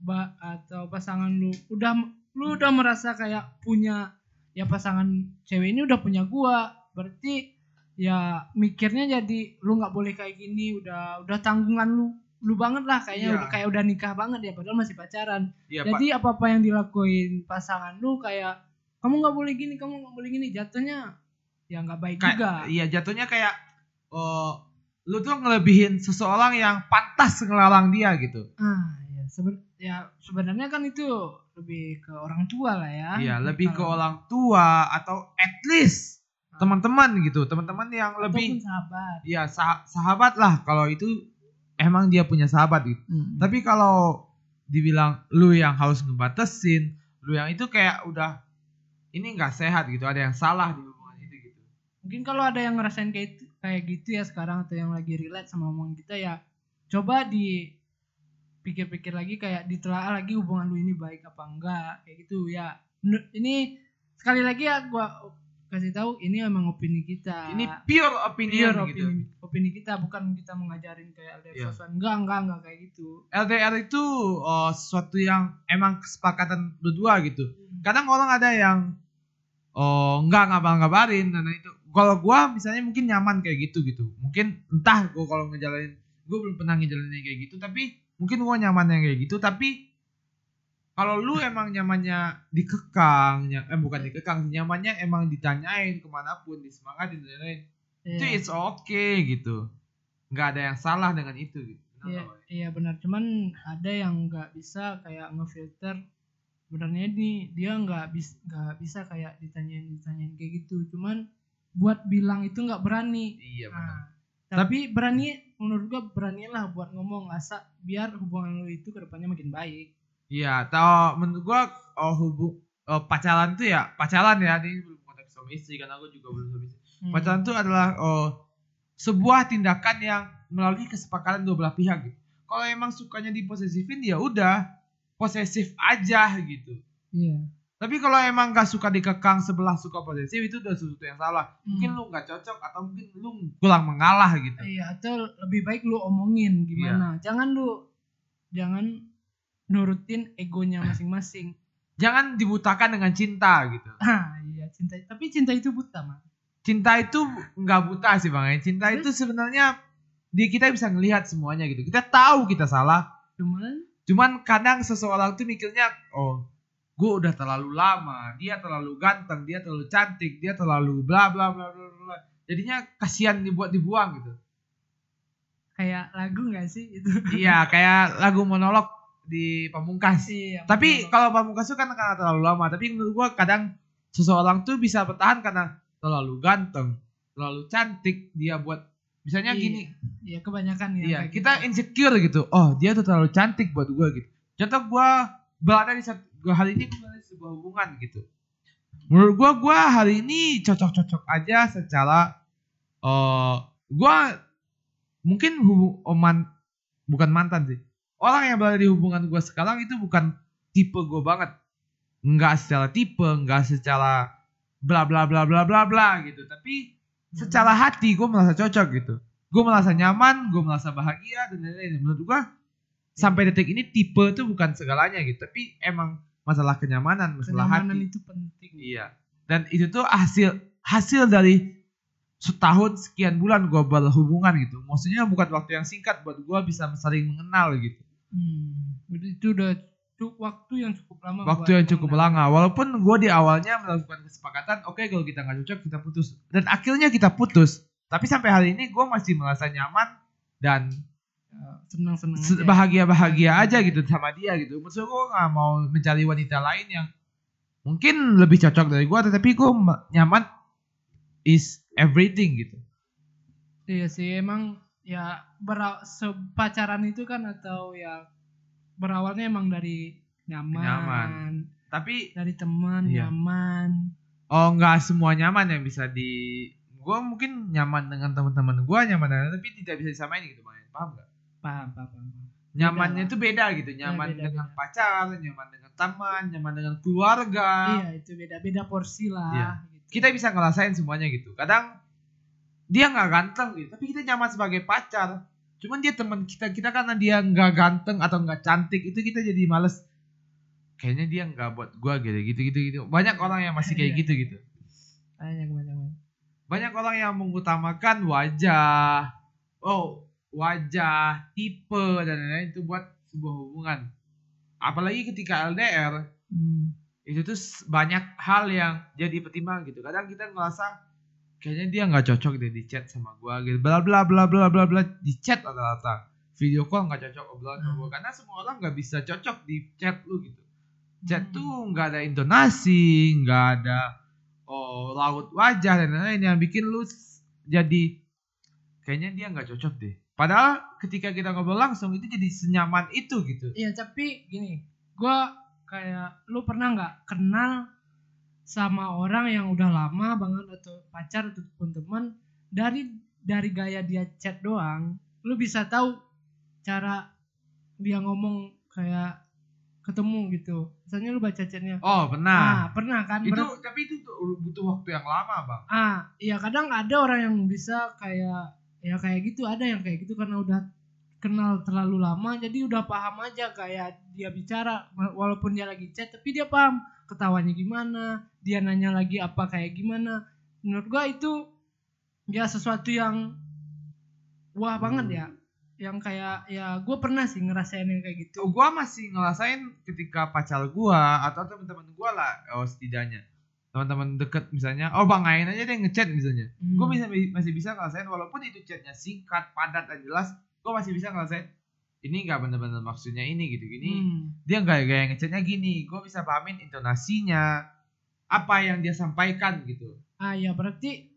Speaker 1: ba atau pasangan lu udah lu udah merasa kayak punya ya pasangan cewek ini udah punya gua berarti ya mikirnya jadi lu nggak boleh kayak gini udah udah tanggungan lu lu banget lah kayaknya udah kayak udah nikah banget ya padahal masih pacaran
Speaker 2: Pak.
Speaker 1: jadi apa apa yang dilakuin pasangan lu kayak kamu nggak boleh gini kamu nggak boleh gini jatuhnya ya nggak baik
Speaker 2: Kayak-
Speaker 1: juga
Speaker 2: Iya jatuhnya kayak oh lu tuh ngelebihin seseorang yang pantas ngelarang dia gitu.
Speaker 1: Ah, ya, seben- ya sebenarnya kan itu lebih ke orang tua lah ya.
Speaker 2: Iya lebih ke
Speaker 1: Kalau-
Speaker 2: orang tua atau at least teman-teman gitu, teman-teman yang
Speaker 1: ataupun
Speaker 2: lebih
Speaker 1: sahabat.
Speaker 2: ya sah- sahabat lah kalau itu emang dia punya sahabat gitu.
Speaker 1: Hmm.
Speaker 2: Tapi kalau dibilang lu yang harus ngebatasin, lu yang itu kayak udah ini nggak sehat gitu, ada yang salah di hubungan itu gitu.
Speaker 1: mungkin kalau ada yang ngerasain kayak kayak gitu ya sekarang atau yang lagi relate sama omongan kita ya coba dipikir-pikir lagi kayak ditelaah lagi hubungan lu ini baik apa enggak kayak gitu ya. Ini sekali lagi ya gua kasih tahu ini emang opini kita.
Speaker 2: Ini pure opinion
Speaker 1: pure
Speaker 2: gitu.
Speaker 1: opini, opini kita bukan kita mengajarin kayak LDR
Speaker 2: Iya.
Speaker 1: sosokan. enggak enggak enggak kayak gitu.
Speaker 2: LDR itu oh, sesuatu yang emang kesepakatan berdua gitu. Kadang orang ada yang oh nggak ngabar-ngabarin dan itu. Kalau gua misalnya mungkin nyaman kayak gitu gitu. Mungkin entah gua kalau ngejalanin, gua belum pernah ngejalanin kayak gitu. Tapi mungkin gua nyaman yang kayak gitu. Tapi kalau lu emang nyamannya dikekang, eh bukan dikekang, nyamannya emang ditanyain ke mana pun, disemangatin dan lain-lain. Itu
Speaker 1: Iya.
Speaker 2: it's okay gitu. Nggak ada yang salah dengan itu gitu.
Speaker 1: Iya, iya benar. Cuman ada yang nggak bisa kayak ngefilter. Sebenarnya nih dia nggak bisa nggak bisa kayak ditanyain ditanyain kayak gitu. Cuman buat bilang itu nggak berani.
Speaker 2: Iya benar.
Speaker 1: Nah, tapi berani menurut gua beranilah buat ngomong asa biar hubungan lu itu ke depannya makin baik.
Speaker 2: Iya, tau menurut gua oh, hubung oh, pacaran tuh ya pacaran ya ini belum konteks suami istri karena aku juga belum suami istri.
Speaker 1: Hmm.
Speaker 2: Pacaran tuh adalah oh, sebuah tindakan yang melalui kesepakatan dua belah pihak gitu. Kalau emang sukanya diposesifin ya udah posesif aja gitu.
Speaker 1: Iya.
Speaker 2: Tapi kalau emang gak suka dikekang sebelah suka posesif itu udah sesuatu yang salah. Mungkin
Speaker 1: Hmm.
Speaker 2: lu gak cocok atau mungkin lu kurang mengalah gitu.
Speaker 1: Iya, atau lebih baik lu omongin gimana. Jangan lu jangan nurutin egonya masing-masing.
Speaker 2: Jangan dibutakan dengan cinta gitu.
Speaker 1: Ah, iya cinta. Tapi cinta itu buta, mah.
Speaker 2: Cinta itu nggak buta sih bang. Cinta itu sebenarnya di kita bisa ngelihat semuanya gitu. Kita tahu kita salah.
Speaker 1: Cuman
Speaker 2: Cuman kadang seseorang tuh mikirnya, oh, gue udah terlalu lama, dia terlalu ganteng, dia terlalu cantik, dia terlalu bla bla bla bla bla. Jadinya kasihan dibuat dibuang gitu.
Speaker 1: kayak lagu gak sih itu?
Speaker 2: iya, kayak lagu monolog di Pamungkas.
Speaker 1: Iya.
Speaker 2: Tapi kalau Pamungkas itu kan karena terlalu lama. Tapi menurut gua kadang seseorang tuh bisa bertahan karena terlalu ganteng, terlalu cantik. Dia buat misalnya
Speaker 1: Iya,
Speaker 2: gini,
Speaker 1: Iya, kebanyakan ya.
Speaker 2: iya kita
Speaker 1: gitu.
Speaker 2: insecure gitu. Oh dia tuh terlalu cantik buat gua gitu. Contoh gua berada di satu gua hari ini di sebuah hubungan gitu. Menurut gua gua hari ini cocok-cocok aja secara eh gua mungkin hubung oman bukan mantan sih. Orang yang berada di hubungan gua sekarang itu bukan tipe gua banget. Enggak secara tipe, enggak secara bla bla bla bla bla bla gitu. Tapi secara hati gue merasa cocok gitu. Gue merasa nyaman, gue merasa bahagia dan lain-lain. Menurut gue sampai detik ini tipe itu bukan segalanya gitu. Tapi emang masalah kenyamanan, masalah
Speaker 1: kenyamanan
Speaker 2: hati.
Speaker 1: itu penting.
Speaker 2: Iya. Dan itu tuh hasil hasil dari setahun sekian bulan gue berhubungan gitu. Maksudnya bukan waktu yang singkat buat gue bisa saling mengenal gitu.
Speaker 1: Hmm, itu udah waktu yang cukup lama.
Speaker 2: Waktu yang cukup lama. Walaupun gue di awalnya melakukan kesepakatan, oke kalau kita nggak cocok kita putus. Dan akhirnya kita putus. Tapi sampai hari ini gue masih merasa nyaman dan
Speaker 1: Senang-senang
Speaker 2: bahagia-bahagia aja gitu sama dia gitu. Maksud gue nggak mau mencari wanita lain yang mungkin lebih cocok dari gue, tetapi gue nyaman is everything gitu.
Speaker 1: Iya sih emang ya bera- se- pacaran itu kan atau ya berawalnya emang dari nyaman,
Speaker 2: Nyaman. Tapi
Speaker 1: dari teman
Speaker 2: Iya.
Speaker 1: nyaman.
Speaker 2: oh nggak semua nyaman yang bisa di gue mungkin nyaman dengan teman-teman gue nyaman dengan tapi tidak bisa disamain gitu paham nggak
Speaker 1: Paham, paham, paham.
Speaker 2: nyamannya itu beda gitu nyaman
Speaker 1: beda,
Speaker 2: dengan
Speaker 1: beda.
Speaker 2: pacar nyaman dengan teman nyaman dengan keluarga
Speaker 1: Iya itu beda-beda porsi lah.
Speaker 2: Iya.
Speaker 1: gitu.
Speaker 2: kita bisa ngerasain semuanya gitu kadang dia nggak ganteng gitu tapi kita nyaman sebagai pacar cuman dia teman kita kita karena dia nggak ganteng atau nggak cantik itu kita jadi males kayaknya dia nggak buat gua gitu gitu gitu gitu banyak orang yang masih kayak
Speaker 1: Iya.
Speaker 2: gitu gitu
Speaker 1: banyak banyak banyak.
Speaker 2: banyak orang yang mengutamakan wajah oh wajah tipe dan lain-lain itu buat sebuah hubungan. Apalagi ketika LDR
Speaker 1: Hmm.
Speaker 2: itu tuh banyak hal yang jadi pertimbangan gitu. Kadang kita ngerasa kayaknya dia nggak cocok deh di chat sama gua gitu. Bla bla bla bla bla bla di chat rata-rata. Video call nggak cocok obrolan sama
Speaker 1: Hmm.
Speaker 2: gua. Karena semua orang nggak bisa cocok di chat lu gitu. Chat
Speaker 1: Hmm.
Speaker 2: tuh nggak ada intonasi nggak ada oh raut wajah dan lain-lain yang bikin lu jadi kayaknya dia nggak cocok deh padahal ketika kita ngobrol langsung itu jadi senyaman itu gitu.
Speaker 1: Iya tapi gini, gua kayak lu pernah nggak kenal sama orang yang udah lama banget atau pacar ataupun teman dari dari gaya dia chat doang, lu bisa tahu cara dia ngomong kayak ketemu gitu. Misalnya lu baca chatnya,
Speaker 2: oh pernah.
Speaker 1: Ah pernah kan?
Speaker 2: itu
Speaker 1: Ber-
Speaker 2: tapi itu tuh butuh waktu yang lama bang.
Speaker 1: Ah iya kadang ada orang yang bisa kayak ya kayak gitu ada yang kayak gitu karena udah kenal terlalu lama jadi udah paham aja kayak dia bicara wa- walaupun dia lagi chat tapi dia paham ketawanya gimana dia nanya lagi apa kayak gimana. Menurut gua itu ya sesuatu yang wah banget ya yang kayak ya gue pernah sih ngerasain yang kayak gitu.
Speaker 2: Tuh gua masih ngerasain ketika pacar gua atau teman-teman gua lah oh setidaknya teman-teman deket misalnya oh bang Ain aja deh ngechat misalnya
Speaker 1: Hmm.
Speaker 2: gue bisa masih bisa ngerasain walaupun itu chatnya singkat padat dan jelas gue masih bisa ngerasain ini nggak bener-bener maksudnya ini gitu gini
Speaker 1: Hmm.
Speaker 2: dia nggak gaya ngechatnya gini gue bisa pahamin intonasinya apa yang dia sampaikan gitu
Speaker 1: Ah ya berarti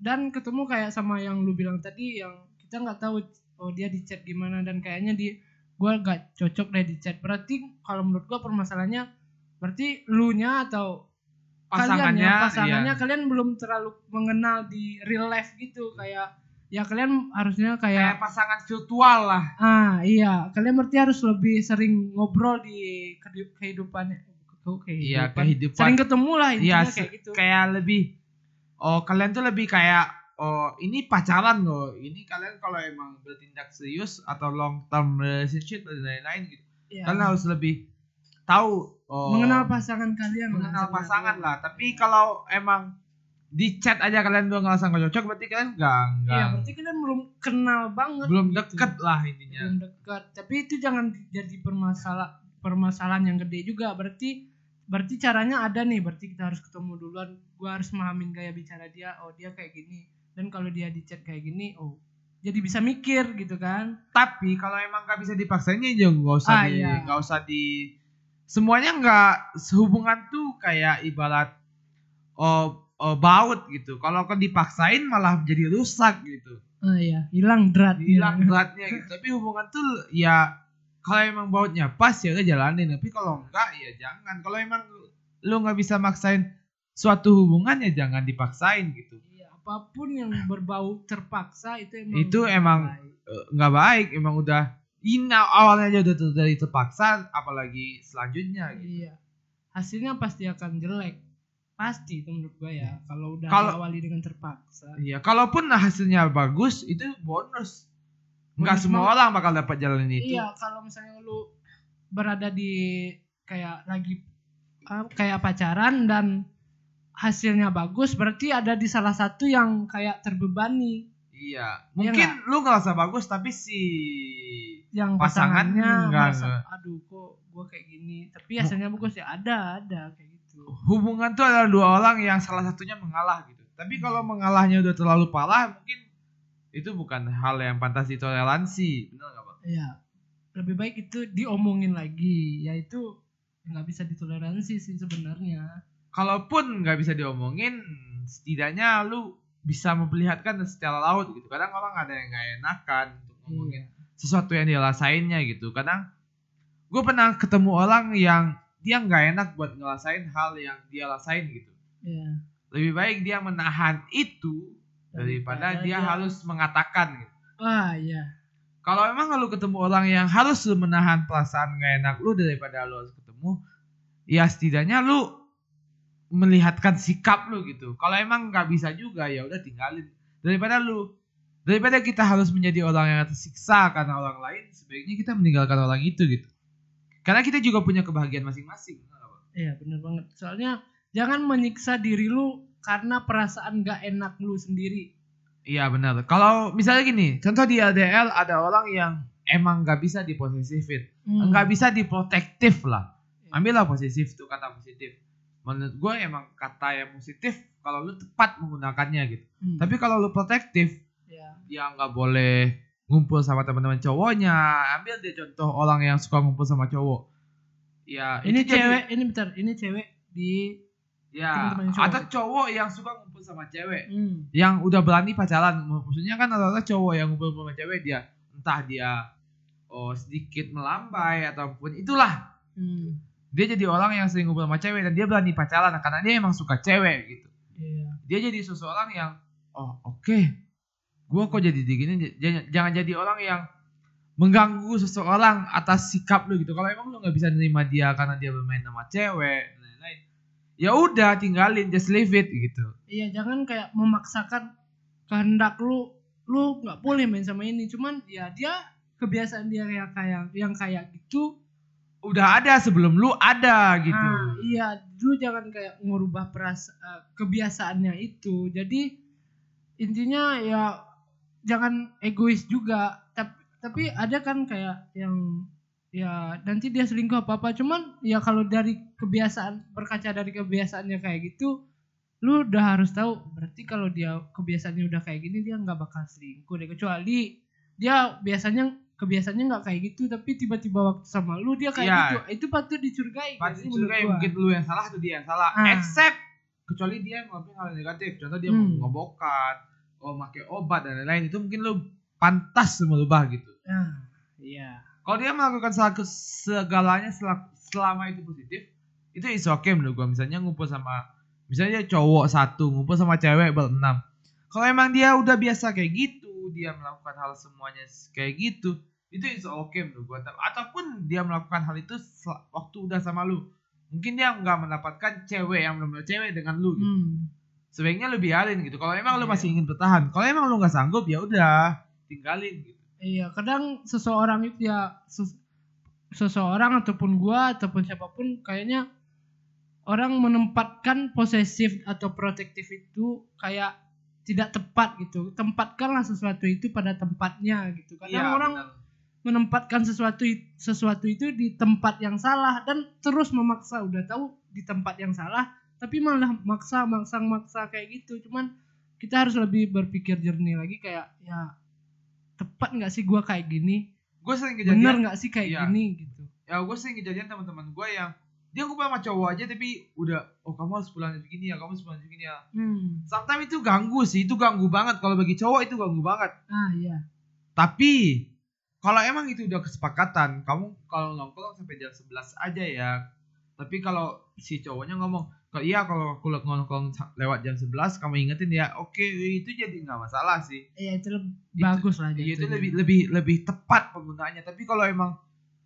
Speaker 1: dan ketemu kayak sama yang lu bilang tadi yang kita nggak tahu oh dia di chat gimana dan kayaknya di gua nggak cocok deh di chat. Berarti kalau menurut gua permasalahannya berarti lu nya atau kalian
Speaker 2: pasangannya
Speaker 1: ya pasangannya
Speaker 2: iya.
Speaker 1: kalian belum terlalu mengenal di real life gitu kayak ya kalian harusnya
Speaker 2: kayak
Speaker 1: kayak
Speaker 2: pasangan virtual lah.
Speaker 1: Ah iya. Kalian berarti harus lebih sering ngobrol di kehidup- kehidupan kehidupan,
Speaker 2: iya kehidupan.
Speaker 1: sering ketemu lah intinya
Speaker 2: Iya,
Speaker 1: kayak gitu.
Speaker 2: kayak lebih oh kalian tuh lebih kayak oh ini pacaran loh. Ini kalian kalau emang bertindak serius atau long term relationship dan lain-lain gitu
Speaker 1: Iya.
Speaker 2: kalian harus lebih tahu oh,
Speaker 1: mengenal pasangan kalian
Speaker 2: mengenal pasangan lah. Tapi kalau emang di chat aja kalian udah ngerasa nggak cocok berarti kalian nggak
Speaker 1: iya
Speaker 2: nggak
Speaker 1: berarti kalian belum kenal banget
Speaker 2: belum
Speaker 1: gitu.
Speaker 2: deket lah intinya.
Speaker 1: Belum dekat tapi itu jangan jadi permasalah permasalahan yang gede juga. Berarti berarti caranya ada nih. Berarti kita harus ketemu duluan. Gua harus memahamin gaya bicara dia. Oh dia kayak gini. Dan kalau dia di chat kayak gini oh jadi bisa mikir gitu kan.
Speaker 2: Tapi kalau emang nggak bisa dipaksain ya nggak usah
Speaker 1: Ah,
Speaker 2: di
Speaker 1: iya.
Speaker 2: nggak usah di semuanya nggak sehubungan tuh kayak ibarat oh, oh baut gitu. Kalau kan dipaksain malah jadi rusak gitu.
Speaker 1: Oh iya hilang drat
Speaker 2: hilang beratnya gitu. Tapi hubungan tuh ya kalau emang bautnya pas ya udah jalanin. Tapi kalau enggak ya jangan. Kalau emang lu nggak bisa maksain suatu hubungan ya jangan dipaksain gitu.
Speaker 1: Iya, apa pun yang berbau terpaksa itu emang
Speaker 2: Itu
Speaker 1: nggak
Speaker 2: emang
Speaker 1: baik.
Speaker 2: Nggak baik. Emang udah ini awalnya aja udah dari terpaksa apalagi selanjutnya gitu.
Speaker 1: Iya. Hasilnya pasti akan jelek. Pasti itu menurut gue ya. Kalau udah
Speaker 2: Kalau-
Speaker 1: diawali dengan terpaksa.
Speaker 2: Iya, kalaupun hasilnya bagus itu bonus. Enggak semua orang bakal dapat jalan itu.
Speaker 1: Iya, kalau misalnya lu berada di kayak lagi ah, kayak pacaran dan hasilnya bagus, berarti ada di salah satu yang kayak terbebani.
Speaker 2: Iya.
Speaker 1: Iya
Speaker 2: Mungkin lu ngerasa bagus tapi si
Speaker 1: Yang
Speaker 2: Pasangan
Speaker 1: pasangannya
Speaker 2: enggak,
Speaker 1: merasa,
Speaker 2: enggak.
Speaker 1: aduh kok gue kayak gini. Tapi hasilnya bagus ya ada, ada kayak gitu.
Speaker 2: hubungan tuh adalah dua orang yang salah satunya mengalah gitu. Tapi kalau mengalahnya udah terlalu parah mungkin itu bukan hal yang pantas ditoleransi. Benar nggak bang?
Speaker 1: Iya. Lebih baik itu diomongin lagi, yaitu nggak bisa ditoleransi sih sebenarnya.
Speaker 2: Kalaupun nggak bisa diomongin, setidaknya lu bisa memperlihatkan secara laut gitu. Kadang orang ada yang nggak enakan untuk ngomongin sesuatu yang dia rasainnya gitu. Kadang gue pernah ketemu orang yang dia nggak enak buat ngerasain hal yang dia rasain gitu.
Speaker 1: Iya.
Speaker 2: Lebih baik dia menahan itu daripada dia harus mengatakan gitu.
Speaker 1: Wah, iya.
Speaker 2: Kalau emang lu ketemu orang yang harus lu menahan perasaan gak enak lu daripada lu harus ketemu, ya setidaknya lu melihatkan sikap lu gitu. Kalau emang nggak bisa juga ya udah tinggalin. Daripada lu daripada kita harus menjadi orang yang tersiksa karena orang lain, sebaiknya kita meninggalkan orang itu gitu. Karena kita juga punya kebahagiaan masing-masing.
Speaker 1: Iya, bener banget. Soalnya jangan menyiksa diri lu karena perasaan gak enak lu sendiri.
Speaker 2: Iya benar. Kalau misalnya gini, contoh di LDL ada orang yang emang nggak bisa diposesifin,
Speaker 1: Hmm.
Speaker 2: nggak bisa diprotektif lah. Ambillah posesif tuh kata positif. Menurut gue emang kata yang positif kalau lu tepat menggunakannya gitu.
Speaker 1: Hmm.
Speaker 2: Tapi kalau lu protektif. Dia nggak boleh ngumpul sama teman-teman cowoknya. Ambil deh contoh orang yang suka ngumpul sama cowok. Ya
Speaker 1: Ini cewek, ini bentar, ini cewek di
Speaker 2: ya
Speaker 1: teman-teman cowok.
Speaker 2: ada cowok yang suka ngumpul sama cewek.
Speaker 1: hmm.
Speaker 2: yang udah berani pacaran maksudnya kan rata-rata cowok yang ngumpul sama cewek dia entah dia oh sedikit melambai ataupun itulah
Speaker 1: Hmm.
Speaker 2: dia jadi orang yang sering ngumpul sama cewek dan dia berani pacaran karena dia emang suka cewek gitu
Speaker 1: Iya.
Speaker 2: dia jadi seseorang yang oh oke gua kok jadi begini jangan, jadi orang yang mengganggu seseorang atas sikap lu gitu kalau emang lu nggak bisa nerima dia karena dia bermain sama cewek lain-lain ya udah tinggalin just leave it gitu
Speaker 1: Iya, jangan kayak memaksakan kehendak lu lu nggak boleh main sama ini. Cuman ya dia kebiasaan dia yang kayak yang kayak gitu.
Speaker 2: udah ada sebelum lu ada gitu
Speaker 1: Ah, iya, lu jangan kayak ngubah peras eh, kebiasaannya itu. Jadi intinya ya jangan egois juga. Tapi tapi ada kan kayak yang ya nanti dia selingkuh apa apa cuman ya kalau dari kebiasaan berkaca dari kebiasaannya kayak gitu lu udah harus tahu berarti kalau dia kebiasaannya udah kayak gini dia nggak bakal selingkuh deh kecuali dia biasanya kebiasaannya nggak kayak gitu tapi tiba-tiba waktu sama lu dia kayak
Speaker 2: Iya.
Speaker 1: gitu itu patut dicurigai menurut gua.
Speaker 2: mungkin lu yang salah atau dia yang salah
Speaker 1: Ah.
Speaker 2: except kecuali dia ngelakuin hal negatif contoh dia
Speaker 1: Hmm.
Speaker 2: ngobokan oh pakai obat dan lain-lain itu mungkin lu pantas merubah gitu.
Speaker 1: Nah iya.
Speaker 2: Kalau dia melakukan segalanya selama, selama itu positif itu is okay menurut gua. Misalnya ngumpul sama misalnya cowok satu ngumpul sama cewek berenam kalau emang dia udah biasa kayak gitu dia melakukan hal semuanya kayak gitu itu is okay menurut gua. Ataupun dia melakukan hal itu waktu udah sama lu. Mungkin dia nggak mendapatkan cewek yang benar-benar cewek dengan lu gitu.
Speaker 1: hmm.
Speaker 2: Sebaiknya lu biarin gitu kalau emang lu
Speaker 1: Iya.
Speaker 2: masih ingin bertahan kalau emang lu nggak sanggup ya udah tinggalin gitu
Speaker 1: iya kadang seseorang itu ya ses- seseorang ataupun gua ataupun siapa pun kayaknya orang menempatkan posesif atau protektif itu kayak tidak tepat gitu tempatkanlah sesuatu itu pada tempatnya gitu kadang
Speaker 2: Iya,
Speaker 1: orang
Speaker 2: benar.
Speaker 1: menempatkan sesuatu sesuatu itu di tempat yang salah dan terus memaksa udah tahu di tempat yang salah tapi malah maksa maksa maksa kayak gitu. Cuman kita harus lebih berpikir jernih lagi kayak ya tepat nggak sih gua kayak gini?
Speaker 2: Gue sering kejadian
Speaker 1: bener nggak sih kayak
Speaker 2: Iya.
Speaker 1: gini? Gitu.
Speaker 2: Ya gue sering kejadian teman-teman gue yang dia ngumpul sama cowok aja tapi udah oh kamu harus pulang begini ya kamu harus pulang begini ya.
Speaker 1: Hmm.
Speaker 2: sometimes itu ganggu sih itu ganggu banget. Kalau bagi cowok itu ganggu banget.
Speaker 1: Ah iya.
Speaker 2: Tapi kalau emang itu udah kesepakatan kamu kalau nongkrong sampai jam 11 aja ya. Tapi kalau si cowoknya ngomong iya kalau aku nongkrong lewat jam 11 kamu ingetin ya oke itu jadi nggak masalah sih.
Speaker 1: Iya itu lebih
Speaker 2: Itu-
Speaker 1: bagus lah
Speaker 2: Iya, itu lebih lebih lebih tepat penggunaannya. Tapi kalau emang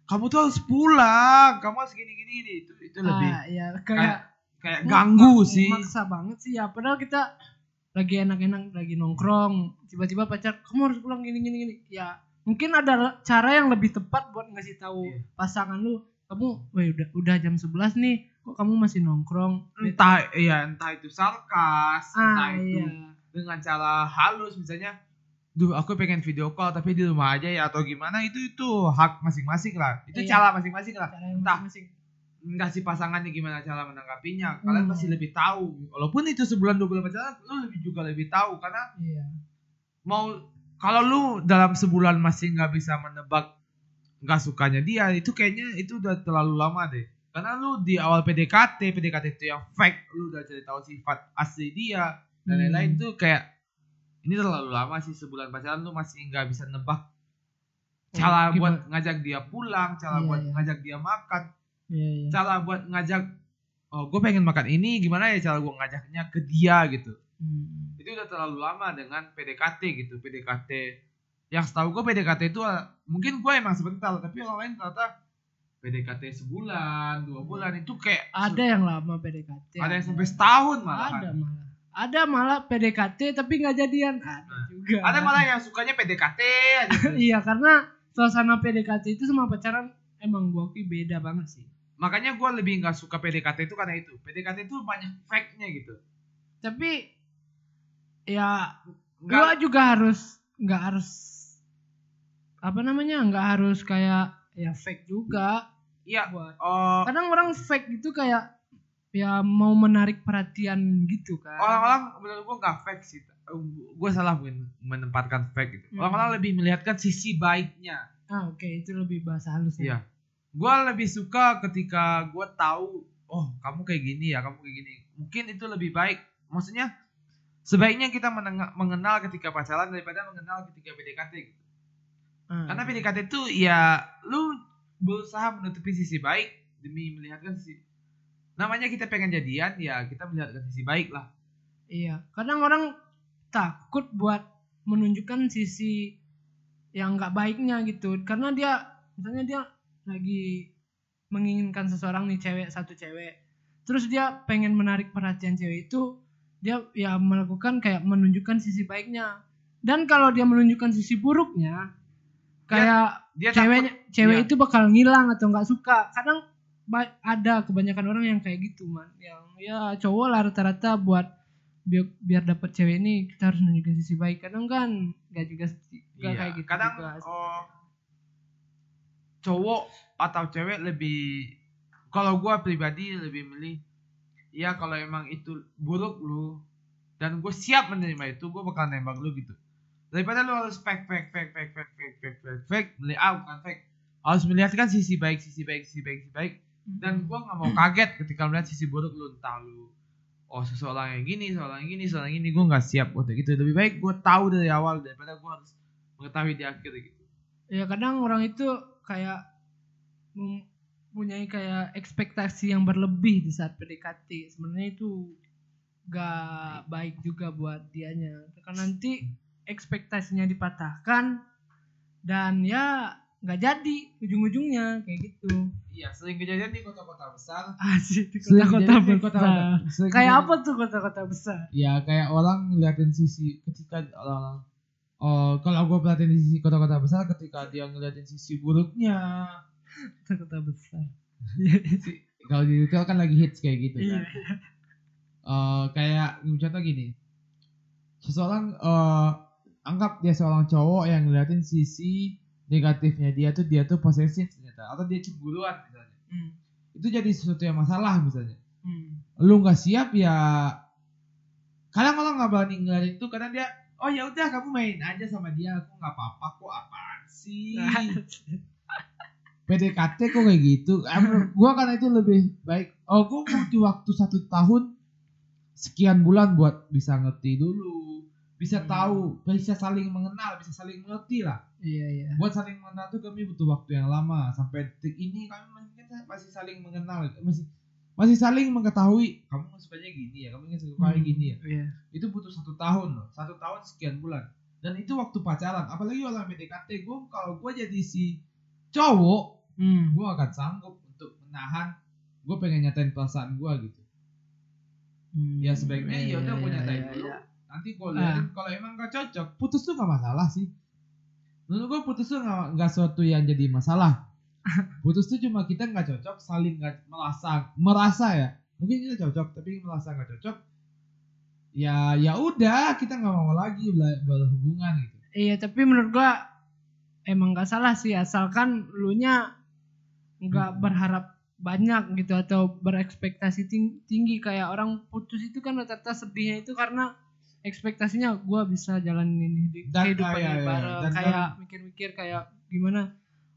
Speaker 2: kamu tuh harus pulang kamu harus gini gini gini itu itu lebih
Speaker 1: ah, iya
Speaker 2: kayak
Speaker 1: kayak
Speaker 2: kayak ganggu
Speaker 1: mak-
Speaker 2: sih.
Speaker 1: maksa banget sih ya. Padahal kita lagi enak-enak lagi nongkrong tiba-tiba pacar kamu harus pulang gini gini gini. Ya mungkin ada cara yang lebih tepat buat ngasih tahu
Speaker 2: Iya.
Speaker 1: pasangan lu kamu wah udah udah jam 11 nih kok kamu masih nongkrong?
Speaker 2: Entah ya entah itu sarkas entah
Speaker 1: ah
Speaker 2: itu
Speaker 1: iya
Speaker 2: dengan cara halus misalnya duh aku pengen video call tapi di rumah aja ya atau gimana itu itu hak masing-masing lah. Itu
Speaker 1: Iya.
Speaker 2: cara masing-masing lah.
Speaker 1: Cara
Speaker 2: Entah.
Speaker 1: masing
Speaker 2: entah si pasangannya gimana cara menanggapinya. Kalian
Speaker 1: Hmm.
Speaker 2: pasti lebih tahu. Walaupun itu sebulan dua bulan pacaran lu lebih juga lebih tahu. Karena
Speaker 1: iya.
Speaker 2: mau kalau lu dalam sebulan masih nggak bisa menebak nggak sukanya dia itu kayaknya itu udah terlalu lama deh karena lu di awal PDKT PDKT itu yang fake lu udah cari tahu sifat asli dia dan
Speaker 1: Hmm.
Speaker 2: lain-lain tuh kayak ini terlalu lama sih sebulan pacaran lu masih nggak bisa nebak cara
Speaker 1: Oh, gimana?
Speaker 2: buat ngajak dia pulang cara
Speaker 1: Iya,
Speaker 2: buat
Speaker 1: iya.
Speaker 2: ngajak dia makan
Speaker 1: iya iya
Speaker 2: cara buat ngajak oh gue pengen makan ini gimana ya cara gue ngajaknya ke dia gitu
Speaker 1: Hmm.
Speaker 2: itu udah terlalu lama dengan PDKT gitu PDKT yang setahu gue PDKT itu mungkin gue emang sebentar tapi orang lain ternyata PDKT sebulan dua bulan itu kayak
Speaker 1: ada yang lama PDKT
Speaker 2: ada yang sampai setahun malah.
Speaker 1: Ada malah. Ada malah PDKT tapi nggak jadian. Ada
Speaker 2: Nah,
Speaker 1: juga.
Speaker 2: Ada malah yang sukanya PDKT aja.
Speaker 1: Iya karena suasana PDKT itu sama pacaran emang gua akui beda banget sih.
Speaker 2: Makanya gue lebih nggak suka PDKT itu karena itu. PDKT itu banyak fake-nya gitu.
Speaker 1: Tapi ya
Speaker 2: nggak.
Speaker 1: gua juga harus nggak harus apa namanya nggak harus kayak ya fake juga
Speaker 2: iya
Speaker 1: buat
Speaker 2: oh
Speaker 1: kadang orang fake itu kayak ya mau menarik perhatian gitu kan
Speaker 2: orang-orang menurut gue nggak fake sih gue salah men- menempatkan fake gitu
Speaker 1: Hmm.
Speaker 2: orang-orang lebih melihatkan sisi baiknya
Speaker 1: ah oke itu lebih bahasa halus ya
Speaker 2: Iya. Gue lebih suka ketika gue tahu, oh kamu kayak gini ya, kamu kayak gini. Mungkin itu lebih baik. Maksudnya sebaiknya kita mengenal ketika pacaran daripada mengenal ketika PDKT. Gitu.
Speaker 1: Ah,
Speaker 2: Karena PDKT itu ya lu berusaha menutupi sisi baik demi melihatkan sisi. Namanya kita pengen jadian ya kita melihatkan sisi baik lah.
Speaker 1: Iya, kadang orang takut buat menunjukkan sisi yang nggak baiknya gitu, karena dia misalnya dia lagi menginginkan seseorang nih cewek satu cewek, terus dia pengen menarik perhatian cewek itu, dia ya melakukan kayak menunjukkan sisi baiknya, dan kalau dia menunjukkan sisi buruknya, kayak
Speaker 2: Dia
Speaker 1: ceweknya cewek
Speaker 2: iya.
Speaker 1: itu bakal ngilang atau nggak suka, kadang ada kebanyakan orang yang kayak gitu man, yang ya cowok lah rata-rata buat biar, biar dapat cewek ini kita harus nunjukin sisi baik. Kadang kan nggak juga nggak
Speaker 2: Iya,
Speaker 1: kayak gitu
Speaker 2: kadang
Speaker 1: juga.
Speaker 2: oh, cowok atau cewek lebih kalau gua pribadi lebih milih ya kalau emang itu buruk lu dan gue siap menerima itu gue bakal nembak lu gitu daripada lu harus fake fake fake fake fake fake fake fake fake melihat ah, bukan fake. Harus melihatkan sisi baik sisi baik sisi baik sisi baik. Dan gua nggak mau kaget ketika melihat sisi buruk lu. Entah lu oh seseorang yang gini seseorang yang gini seseorang yang gini. Gua nggak siap untuk itu lebih baik gua tahu dari awal daripada gua harus mengetahui di akhir gitu.
Speaker 1: Ya kadang orang itu kayak mempunyai kayak ekspektasi yang berlebih di saat PDKT. Sebenarnya itu gak baik juga buat dianya. Karena nanti ekspektasinya dipatahkan dan ya nggak jadi ujung-ujungnya kayak gitu.
Speaker 2: Iya sering kejadian di kota-kota besar.
Speaker 1: Asik di kota-kota besar.
Speaker 2: kota-kota- sering
Speaker 1: kayak
Speaker 2: kejadian-
Speaker 1: apa tuh kota-kota besar?
Speaker 2: Ya kayak orang ngeliatin sisi ketika orang oh kalau gue perhatiin di sisi kota-kota besar ketika dia ngeliatin sisi buruknya.
Speaker 1: Kota-kota besar.
Speaker 2: Si- kalau di retail kan lagi hits kayak gitu kan. Eh, kayak contoh gini. Seseorang eh, anggap dia seorang cowok yang ngeliatin sisi negatifnya dia tuh dia tuh posesif ternyata. Atau dia cemburuan misalnya.
Speaker 1: Hmm,
Speaker 2: itu jadi sesuatu yang masalah misalnya.
Speaker 1: Hmm.
Speaker 2: lu nggak siap ya kadang orang nggak berani ngeliat itu. Karena dia oh ya udah kamu main aja sama dia. Aku nggak apa-apa kok apaan sih? PDKT kok kayak gitu. Eh, gua karena itu lebih baik. Oh gua butuh waktu satu tahun sekian bulan buat bisa ngerti dulu bisa
Speaker 1: Hmm.
Speaker 2: tahu bisa saling mengenal bisa saling mengerti lah.
Speaker 1: Iya iya.
Speaker 2: Buat saling mengenal tuh kami butuh waktu yang lama. Sampai detik ini kami masih masih saling mengenal. Masih masih saling mengetahui. Kamu sukanya gini ya kamu ingin suka
Speaker 1: Hmm,
Speaker 2: gini ya.
Speaker 1: iya.
Speaker 2: Itu butuh satu tahun loh. Satu tahun sekian bulan. Dan itu waktu pacaran. Apalagi orang PDKT gue kalau gue jadi si cowok
Speaker 1: hmm.
Speaker 2: gue akan sanggup untuk menahan. Gue pengen nyatain perasaan gue gitu.
Speaker 1: Hmm,
Speaker 2: ya sebaiknya ya udah gue
Speaker 1: iya,
Speaker 2: nyatain
Speaker 1: iya,
Speaker 2: dulu.
Speaker 1: iya.
Speaker 2: Nanti gue
Speaker 1: Ah.
Speaker 2: liatin kalau emang gak cocok putus tuh gak masalah sih. Menurut gue putus tuh gak, gak suatu yang jadi masalah. Putus tuh cuma kita nggak cocok saling nggak merasa merasa ya. Mungkin kita cocok tapi merasa nggak cocok ya ya udah kita nggak mau lagi berhubungan gitu.
Speaker 1: Iya, tapi menurut gua emang gak salah sih asalkan lu nya nggak berharap banyak gitu atau berekspektasi ting- tinggi. Kayak orang putus itu kan rata-rata sedihnya itu karena ekspektasinya gua bisa jalanin ini di
Speaker 2: Dan
Speaker 1: kehidupan
Speaker 2: kayak-
Speaker 1: ini
Speaker 2: ya,
Speaker 1: bareng.
Speaker 2: Dan-
Speaker 1: kayak mikir-mikir kayak gimana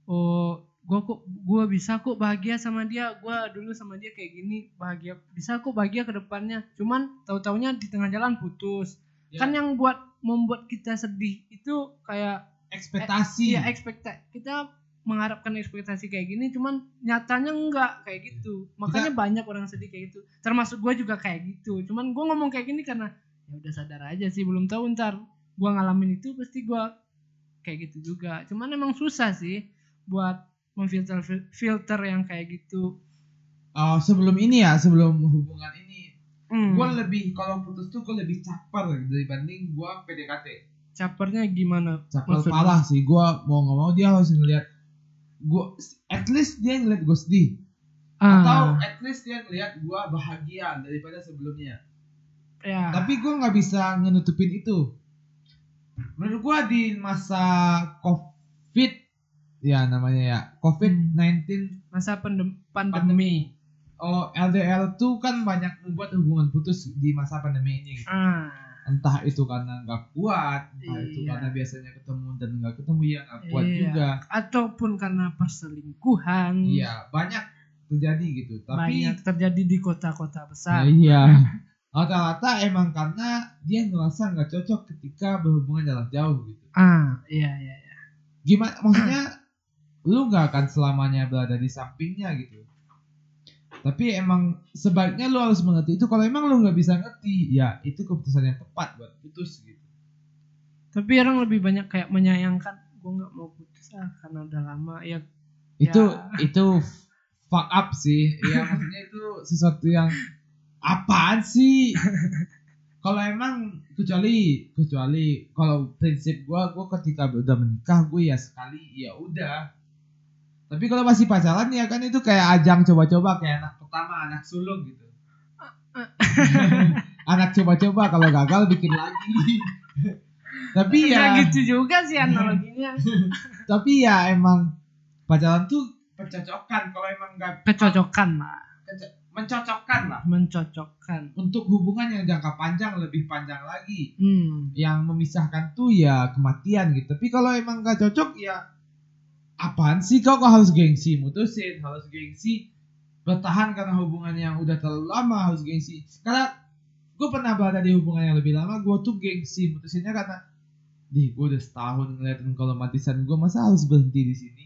Speaker 1: oh gua kok gua bisa kok bahagia sama dia gua dulu sama dia kayak gini bahagia bisa kok bahagia ke depannya. Cuman tahu-taunya di tengah jalan putus.
Speaker 2: Ya,
Speaker 1: kan yang buat membuat kita sedih itu kayak
Speaker 2: ekspektasi.
Speaker 1: Iya ekspekta kita mengharapkan ekspektasi kayak gini cuman nyatanya enggak kayak gitu. Makanya banyak orang sedih kayak gitu. Termasuk gue juga kayak gitu. Cuman gue ngomong kayak gini karena ya udah sadar aja sih belum tahu ntar gue ngalamin itu pasti gue kayak gitu juga. Cuman emang susah sih buat memfilter filter yang kayak gitu.
Speaker 2: Oh, sebelum ini ya sebelum hubungan ini.
Speaker 1: Hmm.
Speaker 2: gue lebih kalau putus tuh gue lebih caper dibanding gue PDKT.
Speaker 1: Capernya gimana?
Speaker 2: Caper
Speaker 1: Maksudnya?
Speaker 2: parah sih gue mau nggak mau dia harus ngeliat gue at least dia ngeliat gue sedih atau
Speaker 1: ah,
Speaker 2: at least dia ngeliat gue bahagia daripada sebelumnya
Speaker 1: ya.
Speaker 2: Tapi gue nggak bisa ngenutupin itu. Menurut gue di masa covid ya namanya ya covid 19
Speaker 1: masa pandem- pandemi.
Speaker 2: Pandemi. Oh LDR tuh kan banyak membuat hubungan putus di masa pandemi ini.
Speaker 1: Ah.
Speaker 2: Entah itu karena nggak kuat entah itu
Speaker 1: Iya.
Speaker 2: karena biasanya ketemu dan nggak ketemu ya nggak kuat
Speaker 1: Iya.
Speaker 2: juga.
Speaker 1: Ataupun karena perselingkuhan.
Speaker 2: Iya banyak terjadi gitu. Tapi
Speaker 1: banyak terjadi di kota-kota besar.
Speaker 2: iya rata-rata emang karena dia ngerasa nggak cocok ketika berhubungan jarak jauh gitu.
Speaker 1: Ah, iya iya iya.
Speaker 2: gimana maksudnya lu nggak akan selamanya berada di sampingnya gitu. Tapi emang sebaiknya lu harus mengerti itu. Kalau emang lu nggak bisa ngerti ya itu keputusan yang tepat buat putus gitu.
Speaker 1: Tapi orang lebih banyak kayak menyayangkan gue nggak mau putus ah karena udah lama. Ya
Speaker 2: itu
Speaker 1: Ya.
Speaker 2: itu fuck up sih. Ya maksudnya itu sesuatu yang apaan sih kalau emang kecuali kecuali kalau prinsip gua gua ketika udah menikah gue ya sekali ya udah tapi kalau masih pacaran ya kan itu kayak ajang coba-coba kayak anak pertama anak sulung gitu anak coba-coba kalau gagal bikin lagi tapi
Speaker 1: Nggak
Speaker 2: ya
Speaker 1: gitu juga sih analoginya.
Speaker 2: tapi ya emang pacaran tuh pencocokan kalau emang nggak
Speaker 1: Kecocokan lah.
Speaker 2: Mencocokkan lah.
Speaker 1: Mencocokkan.
Speaker 2: Untuk hubungan yang jangka panjang lebih panjang lagi.
Speaker 1: Hmm.
Speaker 2: Yang memisahkan tuh ya kematian gitu. Tapi kalau emang gak cocok ya apaan sih? Kau kok harus gengsi? Mutusin harus gengsi. Bertahan karena hubungan yang udah terlalu lama harus gengsi. Karena gue pernah berada di hubungan yang lebih lama gue tuh gengsi. Mutusinnya karena di gue udah setahun ngeliatin kalau matisan gue masa harus berhenti di sini?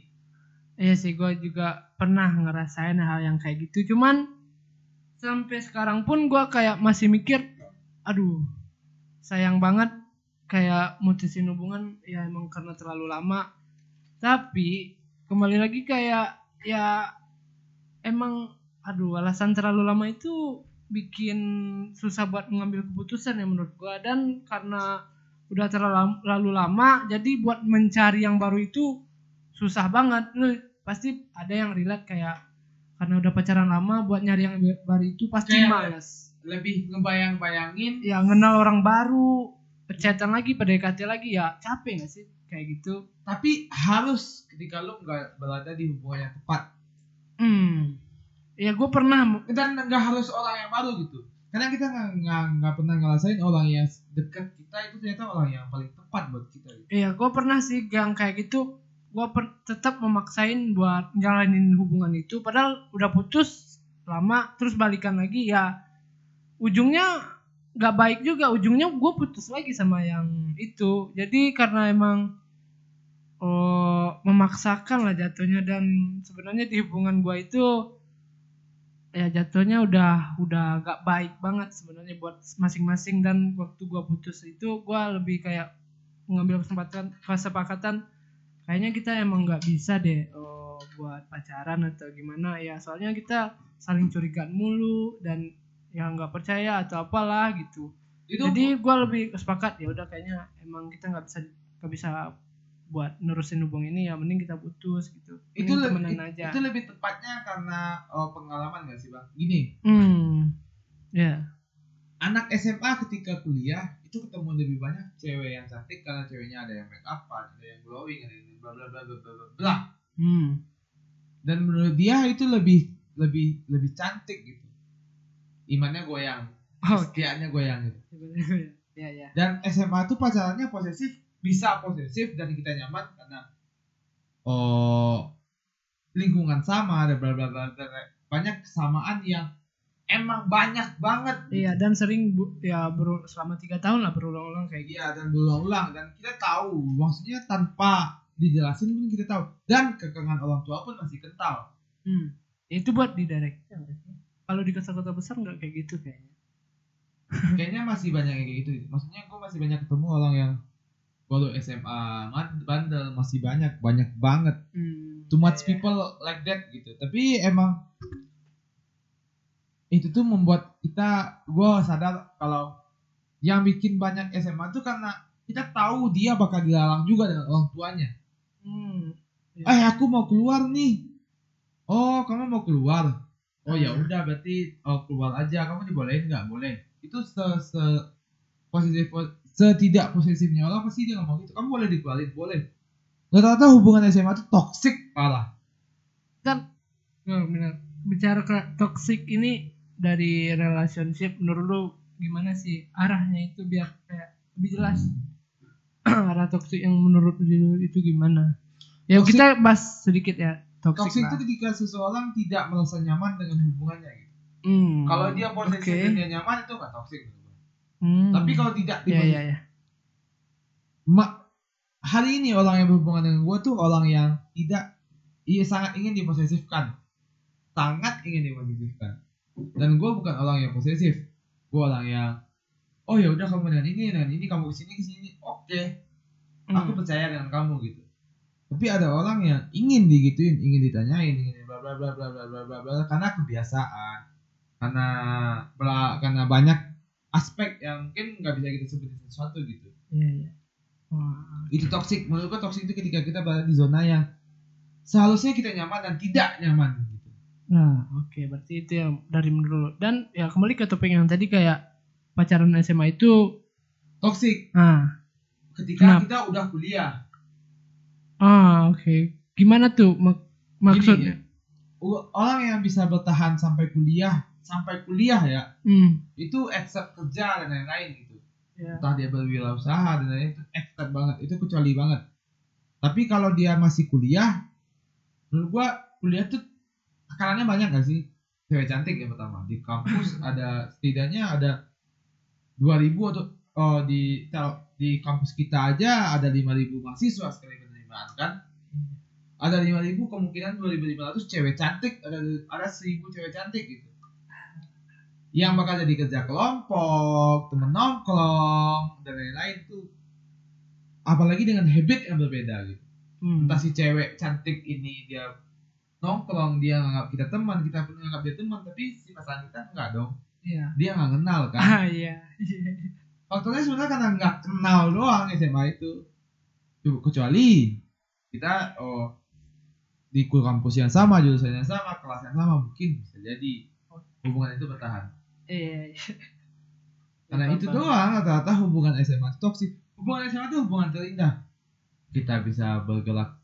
Speaker 1: Iya sih gue juga pernah ngerasain hal yang kayak gitu. Cuman sampai sekarang pun gue kayak masih mikir aduh sayang banget kayak mutusin hubungan ya emang karena terlalu lama. Tapi kembali lagi kayak ya emang aduh alasan terlalu lama itu bikin susah buat mengambil keputusan ya menurut gue dan karena udah terlalu lalu lama jadi buat mencari yang baru itu susah banget. Lu pasti ada yang relate kayak karena udah pacaran lama buat nyari yang baru itu pasti
Speaker 2: Kayak-
Speaker 1: males.
Speaker 2: lebih ngebayang-bayangin.
Speaker 1: Ya kenal orang baru chatan lagi PDKT lagi ya capek gak sih? Kayak gitu.
Speaker 2: Tapi harus ketika lu nggak berada di hubungan yang tepat.
Speaker 1: Hmm. Ya gue pernah
Speaker 2: dan nggak harus orang yang baru gitu. Karena kita nggak pernah ngerasain orang yang dekat kita itu ternyata orang yang paling tepat buat kita gitu.
Speaker 1: Iya, gue pernah sih yang kayak gitu. Gue tetap memaksain buat jalanin hubungan itu. Padahal udah putus lama, terus balikan lagi ya. Ujungnya nggak baik juga. Ujungnya gue putus lagi sama yang itu. Jadi karena emang oh, memaksakan lah jatuhnya dan sebenarnya di hubungan gue itu ya jatuhnya udah udah gak baik banget sebenarnya buat masing-masing dan waktu gua putus itu gua lebih kayak mengambil kesempatan kesepakatan kayaknya kita emang nggak bisa deh oh, buat pacaran atau gimana. Ya soalnya kita saling curigaan mulu dan yang nggak percaya atau apalah gitu.
Speaker 2: Itu
Speaker 1: jadi gua lebih sepakat ya udah kayaknya emang kita nggak bisa nggak bisa buat nerusin hubungan ini ya mending kita putus gitu.
Speaker 2: Itu
Speaker 1: Mending
Speaker 2: lebih
Speaker 1: aja.
Speaker 2: itu lebih tepatnya karena oh, pengalaman gak sih bang? Gini.
Speaker 1: Hmm. Ya
Speaker 2: anak SMA ketika kuliah itu ketemu lebih banyak cewek yang cantik karena ceweknya ada yang make up ada yang glowing ada yang bla bla bla bla bla bla bla.
Speaker 1: Hmm.
Speaker 2: Dan menurut dia itu lebih lebih lebih cantik gitu. Imannya goyang
Speaker 1: oh
Speaker 2: kesetiaannya goyang gitu.
Speaker 1: Ya ya
Speaker 2: dan SMA tuh pacarannya posesif bisa posesif dan kita nyaman karena oh lingkungan sama ada bla bla bla bla. banyak kesamaan yang emang banyak banget
Speaker 1: Iya dan sering bu, ya beru, selama tiga tahun lah berulang-ulang kayak gitu.
Speaker 2: Iya dan berulang-ulang dan kita tahu maksudnya tanpa dijelasin pun kita tahu dan kekangan orang tua pun masih kental
Speaker 1: Hmm. Itu buat di direct. Kalau di kota-kota besar nggak kayak gitu kayaknya.
Speaker 2: kayaknya masih banyak yang kayak gitu maksudnya gue masih banyak ketemu orang yang baru SMA bandel masih banyak banyak banget
Speaker 1: Hmm.
Speaker 2: too much
Speaker 1: Iya.
Speaker 2: people like that gitu tapi emang itu tuh membuat kita gue sadar kalau yang bikin banyak SMA tuh karena kita tahu dia bakal dilarang juga dengan orang tuanya.
Speaker 1: Hmm.
Speaker 2: eh aku mau keluar nih. Oh kamu mau keluar? Oh ya udah berarti oh keluar aja. Kamu dibolehin nggak? Boleh. Itu se se positif setidak posesifnya orang pasti dia ngomong gitu. Kamu boleh dikeluarin boleh. Rata-rata hubungan SMA itu toxic parah.
Speaker 1: Dan oh, benar. Bicara ke toxic ini dari relationship menurut lu gimana sih arahnya itu biar kayak lebih jelas arah toxic yang menurut lu itu gimana? Ya
Speaker 2: Toxic-
Speaker 1: kita bahas sedikit ya toxic lah.
Speaker 2: itu ketika seseorang tidak merasa nyaman dengan hubungannya gitu
Speaker 1: Hmm.
Speaker 2: kalau dia posesif
Speaker 1: Oke.
Speaker 2: dan dia nyaman itu nggak toxic
Speaker 1: Hmm.
Speaker 2: tapi kalau tidak
Speaker 1: ya ya ya.
Speaker 2: Ma- hari ini orang yang berhubungan dengan gue tuh orang yang tidak iya sangat ingin diposesifkan sangat ingin diposesifkan dan gue bukan orang yang posesif. Gue orang yang oh ya udah kamu dengan ini dengan ini kamu ke sini ke sini. Oke. Aku
Speaker 1: Hmm.
Speaker 2: percaya dengan kamu gitu. Tapi ada orang yang ingin digituin ingin ditanyain ingin bla bla bla bla bla bla bla bla karena kebiasaan. Karena bla, karena banyak aspek yang mungkin nggak bisa kita sebutin sesuatu gitu.
Speaker 1: Iya, iya. Wah.
Speaker 2: itu toxic. Menurut gue toxic itu ketika kita berada di zona yang seharusnya kita nyaman dan tidak nyaman
Speaker 1: Nah, oke, berarti itu yang dari menurut lo. Dan ya kembali ke topik yang tadi kayak pacaran SMA itu,
Speaker 2: toxic
Speaker 1: ah,
Speaker 2: ketika
Speaker 1: Kenapa?
Speaker 2: kita udah kuliah
Speaker 1: ah, oke. Gimana tuh mak- maksudnya?
Speaker 2: Gini, u- orang yang bisa bertahan sampai kuliah sampai kuliah ya
Speaker 1: Hmm.
Speaker 2: itu accept kerja dan lain-lain gitu
Speaker 1: Ya.
Speaker 2: entah dia berwirausaha dan lain-lain itu accept banget itu kecuali banget tapi kalau dia masih kuliah menurut gua kuliah tuh tekanannya banyak gak sih? Cewek cantik yang pertama. Di kampus ada setidaknya ada 2000 atau oh, di di kampus kita aja ada 5000 mahasiswa sekali penerimaan kan? Ada 5000 kemungkinan 2500 cewek cantik ada ada 1000 cewek cantik gitu. Yang bakal jadi kerja kelompok temen nongkrong dan lain-lain tuh. Apalagi dengan habit yang berbeda gitu.
Speaker 1: Hmm.
Speaker 2: entah si cewek cantik ini dia nongkrong dia nganggap kita teman kita pun nganggap dia teman tapi si pasangan kita enggak dong
Speaker 1: Iya.
Speaker 2: dia nggak kenal kan
Speaker 1: Ah iya.
Speaker 2: faktornya sebenarnya karena nggak kenal doang SMA itu kecuali kita oh di kampus yang sama jurusan yang sama kelas yang sama mungkin bisa jadi hubungan itu bertahan
Speaker 1: Iya. iya.
Speaker 2: karena itu doang rata-rata hubungan SMA toksik hubungan SMA itu hubungan terindah kita bisa bergerak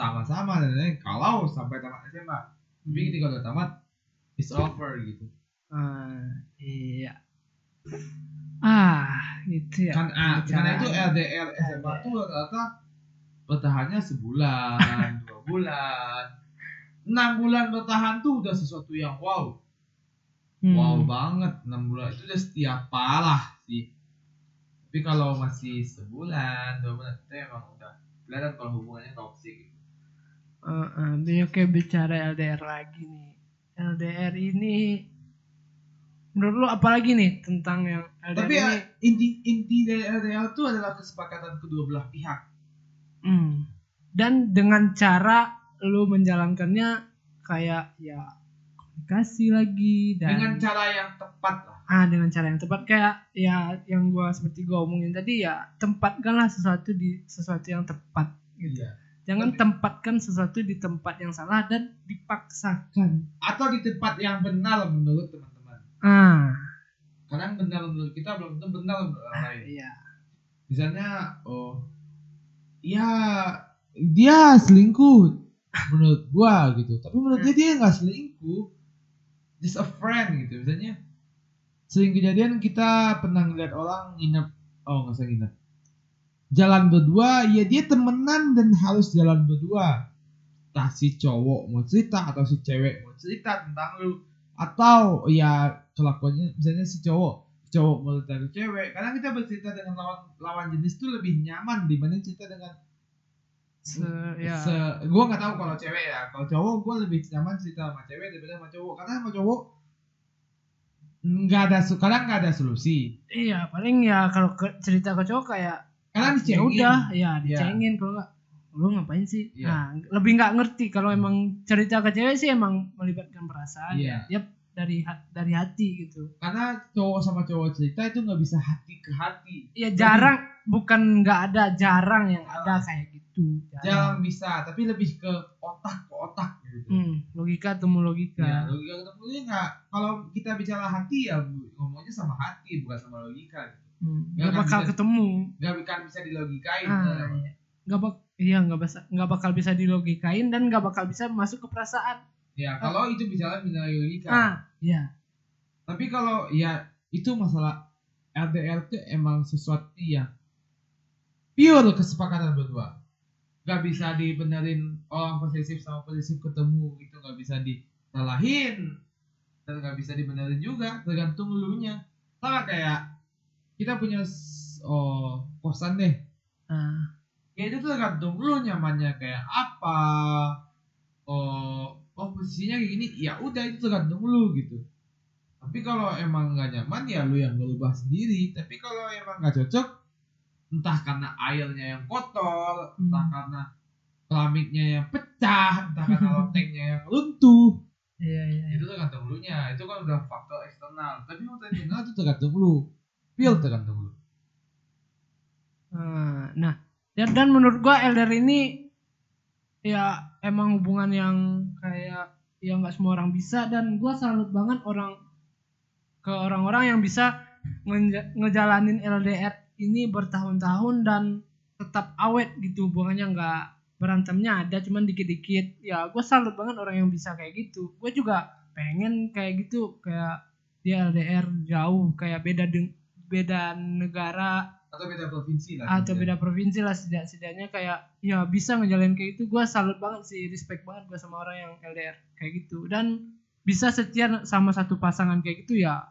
Speaker 2: sama-sama dan kalau sampai tamat SMA tapi ketika udah tamat it's over gitu
Speaker 1: Ah, iya. Ah, gitu ya.
Speaker 2: kan ah, karena itu. LDR SMA tuh rata-rata bertahannya sebulan dua bulan enam bulan bertahan tuh udah sesuatu yang wow
Speaker 1: Hmm.
Speaker 2: wow banget enam bulan itu udah setia parah sih tapi kalau masih sebulan dua bulan itu emang udah kelihatan kalau hubungannya toksik gitu.
Speaker 1: Uh, uh, kayak bicara LDR lagi nih. LDR ini menurut lu apa lagi nih tentang yang LDR
Speaker 2: tapi
Speaker 1: ini?
Speaker 2: ya, inti inti dari LDR itu adalah kesepakatan kedua belah pihak
Speaker 1: Hmm. Dan dengan cara lu menjalankannya kayak ya komunikasi lagi dan
Speaker 2: dengan cara yang tepat lah
Speaker 1: ah dengan cara yang tepat kayak ya yang gua seperti gua omongin tadi ya tempatkanlah sesuatu di sesuatu yang tepat gitu.
Speaker 2: Iya.
Speaker 1: Jangan tempatkan sesuatu di tempat yang salah dan dipaksakan.
Speaker 2: atau di tempat yang benar menurut teman-teman.
Speaker 1: Ah,
Speaker 2: kadang benar menurut kita belum tentu benar menurut orang lain.
Speaker 1: Iya.
Speaker 2: misalnya oh ya dia selingkuh menurut gua gitu. Tapi menurut dia dia nggak selingkuh. Just a friend gitu. Misalnya sering kejadian kita pernah ngeliat orang nginep oh nggak usah nginep jalan berdua ya dia temenan dan harus jalan berdua. Entah si cowok mau cerita atau si cewek mau cerita tentang lu. Atau ya kelakuannya misalnya si cowok cowok mau cerita ke cewek. Karena kita bercerita dengan lawan lawan jenis itu lebih nyaman dibanding cerita dengan
Speaker 1: Se, ya.
Speaker 2: se gue nggak tahu kalau cewek ya. Kalau cowok gue lebih nyaman cerita sama cewek daripada sama cowok. Karena sama cowok nggak ada kadang nggak ada solusi.
Speaker 1: Iya, paling ya kalau ke, cerita ke cowok kayak
Speaker 2: karena
Speaker 1: ya
Speaker 2: dicengin
Speaker 1: udah, ya
Speaker 2: Iya.
Speaker 1: dicengin kalau enggak lu ngapain sih?
Speaker 2: Iya.
Speaker 1: Nah, lebih nggak ngerti kalau emang cerita ke cewek sih emang melibatkan perasaan.
Speaker 2: Iya.
Speaker 1: Ya, dari ha- dari hati gitu.
Speaker 2: karena cowok sama cowok cerita itu nggak bisa hati ke hati
Speaker 1: Ya jarang bukan nggak ada, jarang yang
Speaker 2: Ah.
Speaker 1: ada kayak gitu.
Speaker 2: jarang bisa tapi lebih ke otak ke otak gitu
Speaker 1: Hmm, logika temu logika.
Speaker 2: Ya, logika ketemu nggak kalau kita bicara hati ya ngomongnya sama hati bukan sama logika.
Speaker 1: Hmm,
Speaker 2: akan
Speaker 1: bakal
Speaker 2: bisa-
Speaker 1: ketemu.
Speaker 2: Nggak bisa bisa dilogikain.
Speaker 1: Ah,
Speaker 2: ya.
Speaker 1: iya. nggak bak iya nggak bisa nggak bakal bisa dilogikain dan nggak bakal bisa masuk ke perasaan.
Speaker 2: Ya kalau itu bicara mengenai logika.
Speaker 1: Ah, iya.
Speaker 2: Tapi kalau ya itu masalah LDR itu emang sesuatu yang pure kesepakatan berdua. Gak bisa dibenerin orang posesif sama posesif ketemu itu gak bisa disalahin dan gak bisa dibenerin juga tergantung lu nya. Sama kayak kita punya oh, kosan deh.
Speaker 1: Ah,
Speaker 2: Ya itu tergantung lu nyamannya kayak apa. Oh, oh posisinya kayak gini, ya udah itu tergantung lu gitu. Tapi kalau emang nggak nyaman ya lu yang berubah sendiri. Tapi kalau emang nggak cocok, entah karena airnya yang kotor, entah
Speaker 1: Hmm.
Speaker 2: karena keramiknya yang pecah, entah karena lotengnya yang runtuh,
Speaker 1: iya iya. iya.
Speaker 2: itu tergantung lu nya. Itu kan udah faktor eksternal. Tapi faktor internal itu tergantung lu. Feel tergantung lu.
Speaker 1: Ah, Nah, dan, dan menurut gua LDR ini ya emang hubungan yang kayak yang nggak semua orang bisa dan gua salut banget orang ke orang-orang yang bisa ngeja- ngejalanin LDR ini bertahun-tahun dan tetap awet gitu hubungannya nggak berantemnya ada cuman dikit-dikit. Ya gue salut banget orang yang bisa kayak gitu. Gue juga pengen kayak gitu kayak dia LDR jauh kayak beda deng- beda negara
Speaker 2: atau beda provinsi lah
Speaker 1: atau beda provinsi lah setidak setidaknya kayak ya bisa ngejalanin kayak gitu. Gue salut banget sih respect banget gue sama orang yang LDR kayak gitu. Dan bisa setia sama satu pasangan kayak gitu ya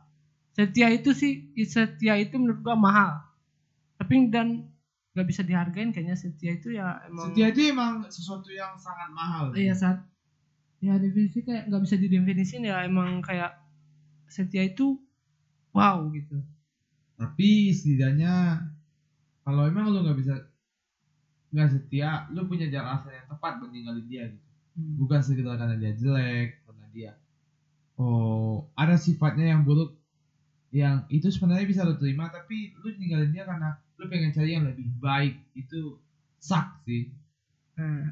Speaker 1: setia itu sih setia itu menurut gue mahal. Tapi dan nggak bisa dihargain kayaknya setia itu ya emang
Speaker 2: setia itu emang sesuatu yang sangat mahal.
Speaker 1: Iya saat ya definisi kayak nggak bisa didefinisin ya emang kayak setia itu wow gitu
Speaker 2: tapi setidaknya kalau emang lu nggak bisa nggak setia lu punya jalan alasan yang tepat buat ninggalin dia gitu
Speaker 1: Hmm.
Speaker 2: bukan sekedar karena dia jelek karena dia oh ada sifatnya yang buruk yang itu sebenarnya bisa lu terima tapi lu ninggalin dia karena lu pengen cari yang lebih baik itu sak sih
Speaker 1: Nah,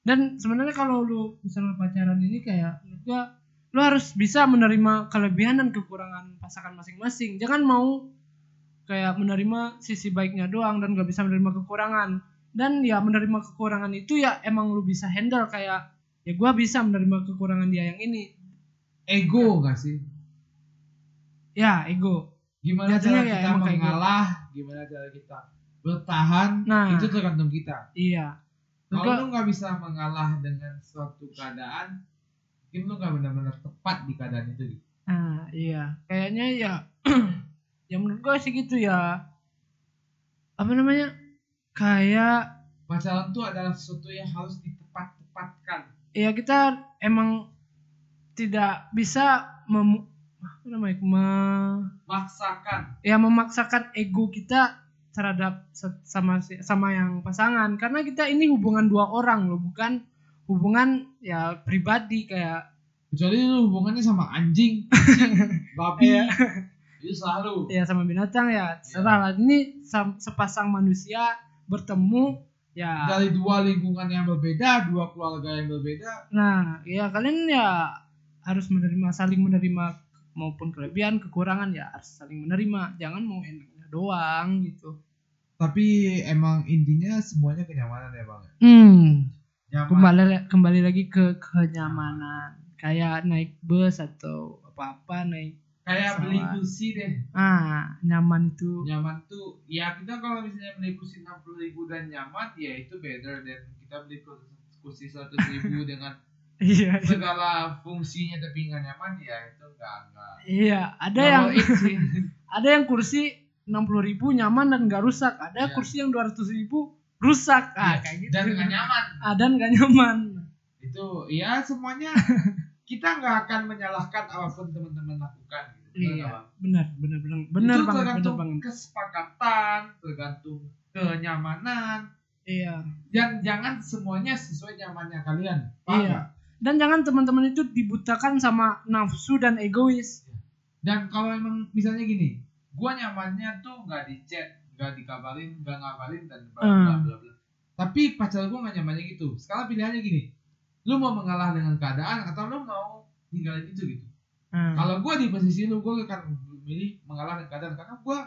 Speaker 1: dan sebenarnya kalau lu misalnya pacaran ini kayak gua lu harus bisa menerima kelebihan dan kekurangan pasangan masing-masing. Jangan mau kayak menerima sisi baiknya doang dan gak bisa menerima kekurangan. Dan ya menerima kekurangan itu ya emang lu bisa handle kayak ya gua bisa menerima kekurangan dia yang ini.
Speaker 2: ego gak sih
Speaker 1: Ya, ego.
Speaker 2: gimana
Speaker 1: Jatuhnya
Speaker 2: cara
Speaker 1: ya
Speaker 2: kita
Speaker 1: gitu.
Speaker 2: mengalah gimana cara kita bertahan
Speaker 1: Nah.
Speaker 2: itu tergantung kita
Speaker 1: Iya.
Speaker 2: kalau lu nggak bisa mengalah dengan suatu keadaan mungkin lu nggak benar-benar tepat di keadaan itu gitu.
Speaker 1: Nah, iya. Kayaknya ya ya menurut gua sih gitu ya. Apa namanya? Kayak
Speaker 2: pacaran tuh adalah sesuatu yang harus ditepat-tepatkan.
Speaker 1: Ya kita emang tidak bisa mem, apa namanya me-
Speaker 2: maksakan
Speaker 1: ya memaksakan ego kita terhadap sama sama yang pasangan. Karena kita ini hubungan dua orang loh bukan hubungan ya pribadi kayak
Speaker 2: kecuali lu hubungannya sama anjing, kucing, babi
Speaker 1: Iya.
Speaker 2: selalu.
Speaker 1: Ya sama binatang ya. Terserah lah ini sam- sepasang manusia bertemu ya.
Speaker 2: Dari dua lingkungan yang berbeda dua keluarga yang berbeda.
Speaker 1: Nah ya kalian ya harus menerima saling menerima maupun kelebihan kekurangan ya harus saling menerima. Jangan mau enaknya doang gitu.
Speaker 2: Tapi emang intinya semuanya kenyamanan ya bang?
Speaker 1: Hmm.
Speaker 2: Nyaman.
Speaker 1: Kembali kembali lagi ke kenyamanan. Kayak naik bus atau apa apa naik
Speaker 2: kayak beli
Speaker 1: pesawat.
Speaker 2: kursi deh.
Speaker 1: Ah nyaman itu.
Speaker 2: Nyaman tuh ya kita kalau misalnya beli kursi enam puluh ribu dan nyaman ya itu better dan kita beli kursi- seratus ribu dengan
Speaker 1: iya
Speaker 2: segala fungsinya tapi nggak nyaman ya itu enggak enggak
Speaker 1: iya ada
Speaker 2: Nggak
Speaker 1: yang ada yang kursi enam puluh ribu nyaman dan nggak rusak. Ada
Speaker 2: Iya.
Speaker 1: kursi yang dua ratus ribu rusak. Ah
Speaker 2: Iya,
Speaker 1: kayak gitu
Speaker 2: dan nggak nyaman.
Speaker 1: Ah, dan nggak nyaman.
Speaker 2: Itu ya semuanya kita nggak akan menyalahkan apa pun teman-teman lakukan gitu. Benar
Speaker 1: iya benar benar benar benar
Speaker 2: itu
Speaker 1: banget benar
Speaker 2: tergantung
Speaker 1: banget.
Speaker 2: kesepakatan tergantung kenyamanan.
Speaker 1: Iya.
Speaker 2: Dan jangan semuanya sesuai nyamannya kalian Paham
Speaker 1: Iya. dan jangan teman-teman itu dibutakan sama nafsu dan egois.
Speaker 2: Dan kalau emang misalnya gini gua nyamannya tuh nggak di chat nggak dikabarin nggak ngabarin dan bla bla
Speaker 1: Hmm.
Speaker 2: bla bla. Tapi pacar gua nggak nyamannya gitu. Sekarang pilihannya gini lu mau mengalah dengan keadaan atau lu mau ninggalin itu gitu.
Speaker 1: Hmm.
Speaker 2: kalau gua di posisi lu gua akan memilih mengalah dengan keadaan karena gua